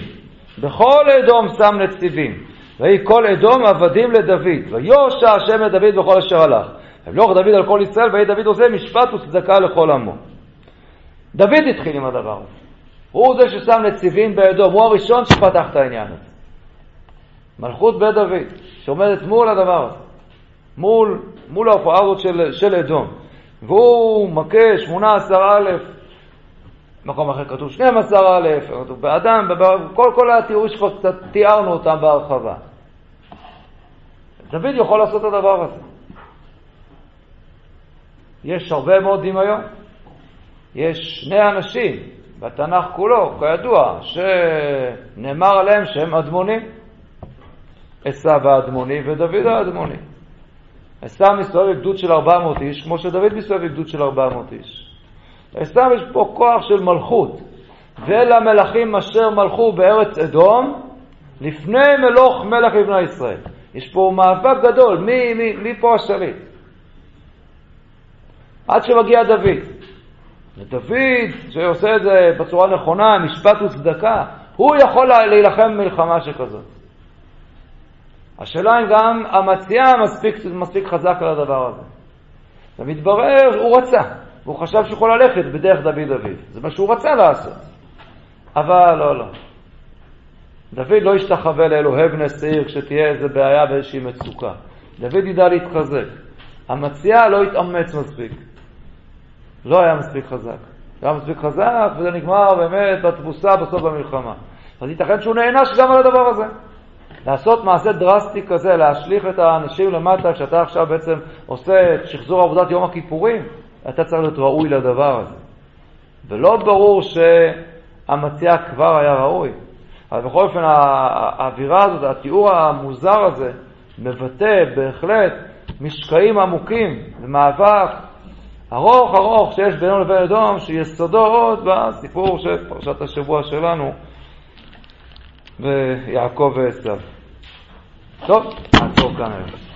בכל אדום שם נציבים ויהי כל אדום עבדים לדוד ויושע השם לדוד בכל אשר הלך. וימלוך דוד על כל ישראל ויהי דוד עושה משפט וצדקה לכל עמו. דוד התחיל עם הדבר הזה הוא זה ששם נציבים באדום, הוא הראשון שפתח את העניין הזה. מלכות בית דוד, שעומדת מול הדבר הזה, מול, מול ההופעה הזאת של, של אדום. והוא מכה 18 א', מקום אחר כתוב 12 א', כתוב באדם, כל, כל התיאורים שקצת תיארנו אותם בהרחבה. דוד יכול לעשות את הדבר הזה. יש הרבה מאוד דמיון. יש שני אנשים בתנ"ך כולו, כידוע, שנאמר עליהם שהם אדמונים. עשו האדמוני ודוד האדמוני. עשו מסתובב בגדוד של 400 איש, כמו שדוד מסתובב בגדוד של 400 איש. עשו יש פה כוח של מלכות. ואלה המלכים אשר מלכו בארץ אדום, לפני מלוך מלך לבני ישראל. יש פה מאבק גדול, מי, מי, מי פה השליט? עד שמגיע דוד. ודוד, שעושה את זה בצורה נכונה, משפט וצדקה, הוא יכול להילחם במלחמה שכזאת. השאלה אם גם המציע מספיק, מספיק חזק על הדבר הזה. ומתברר, הוא רצה, והוא חשב שהוא יכול ללכת בדרך דוד דוד. זה מה שהוא רצה לעשות. אבל לא, לא. דוד לא ישתחווה לאלוהי בני שעיר כשתהיה איזו בעיה ואיזושהי מצוקה. דוד ידע להתחזק. המציע לא יתאמץ מספיק. לא היה מספיק חזק. לא היה מספיק חזק, וזה נגמר באמת בתבוסה בסוף במלחמה. אז ייתכן שהוא נענש גם על הדבר הזה. לעשות מעשה דרסטי כזה, להשליך את האנשים למטה, כשאתה עכשיו בעצם עושה את שחזור עבודת יום הכיפורים, אתה צריך להיות ראוי לדבר הזה. ולא ברור שהמציע כבר היה ראוי. אבל בכל אופן, האווירה הזאת, התיאור המוזר הזה, מבטא בהחלט משקעים עמוקים ומאבק ארוך ארוך שיש בינינו לבין אדום, שיסודו עוד בסיפור של פרשת השבוע שלנו ויעקב ועשיו. טוב, נעצור כאן היום.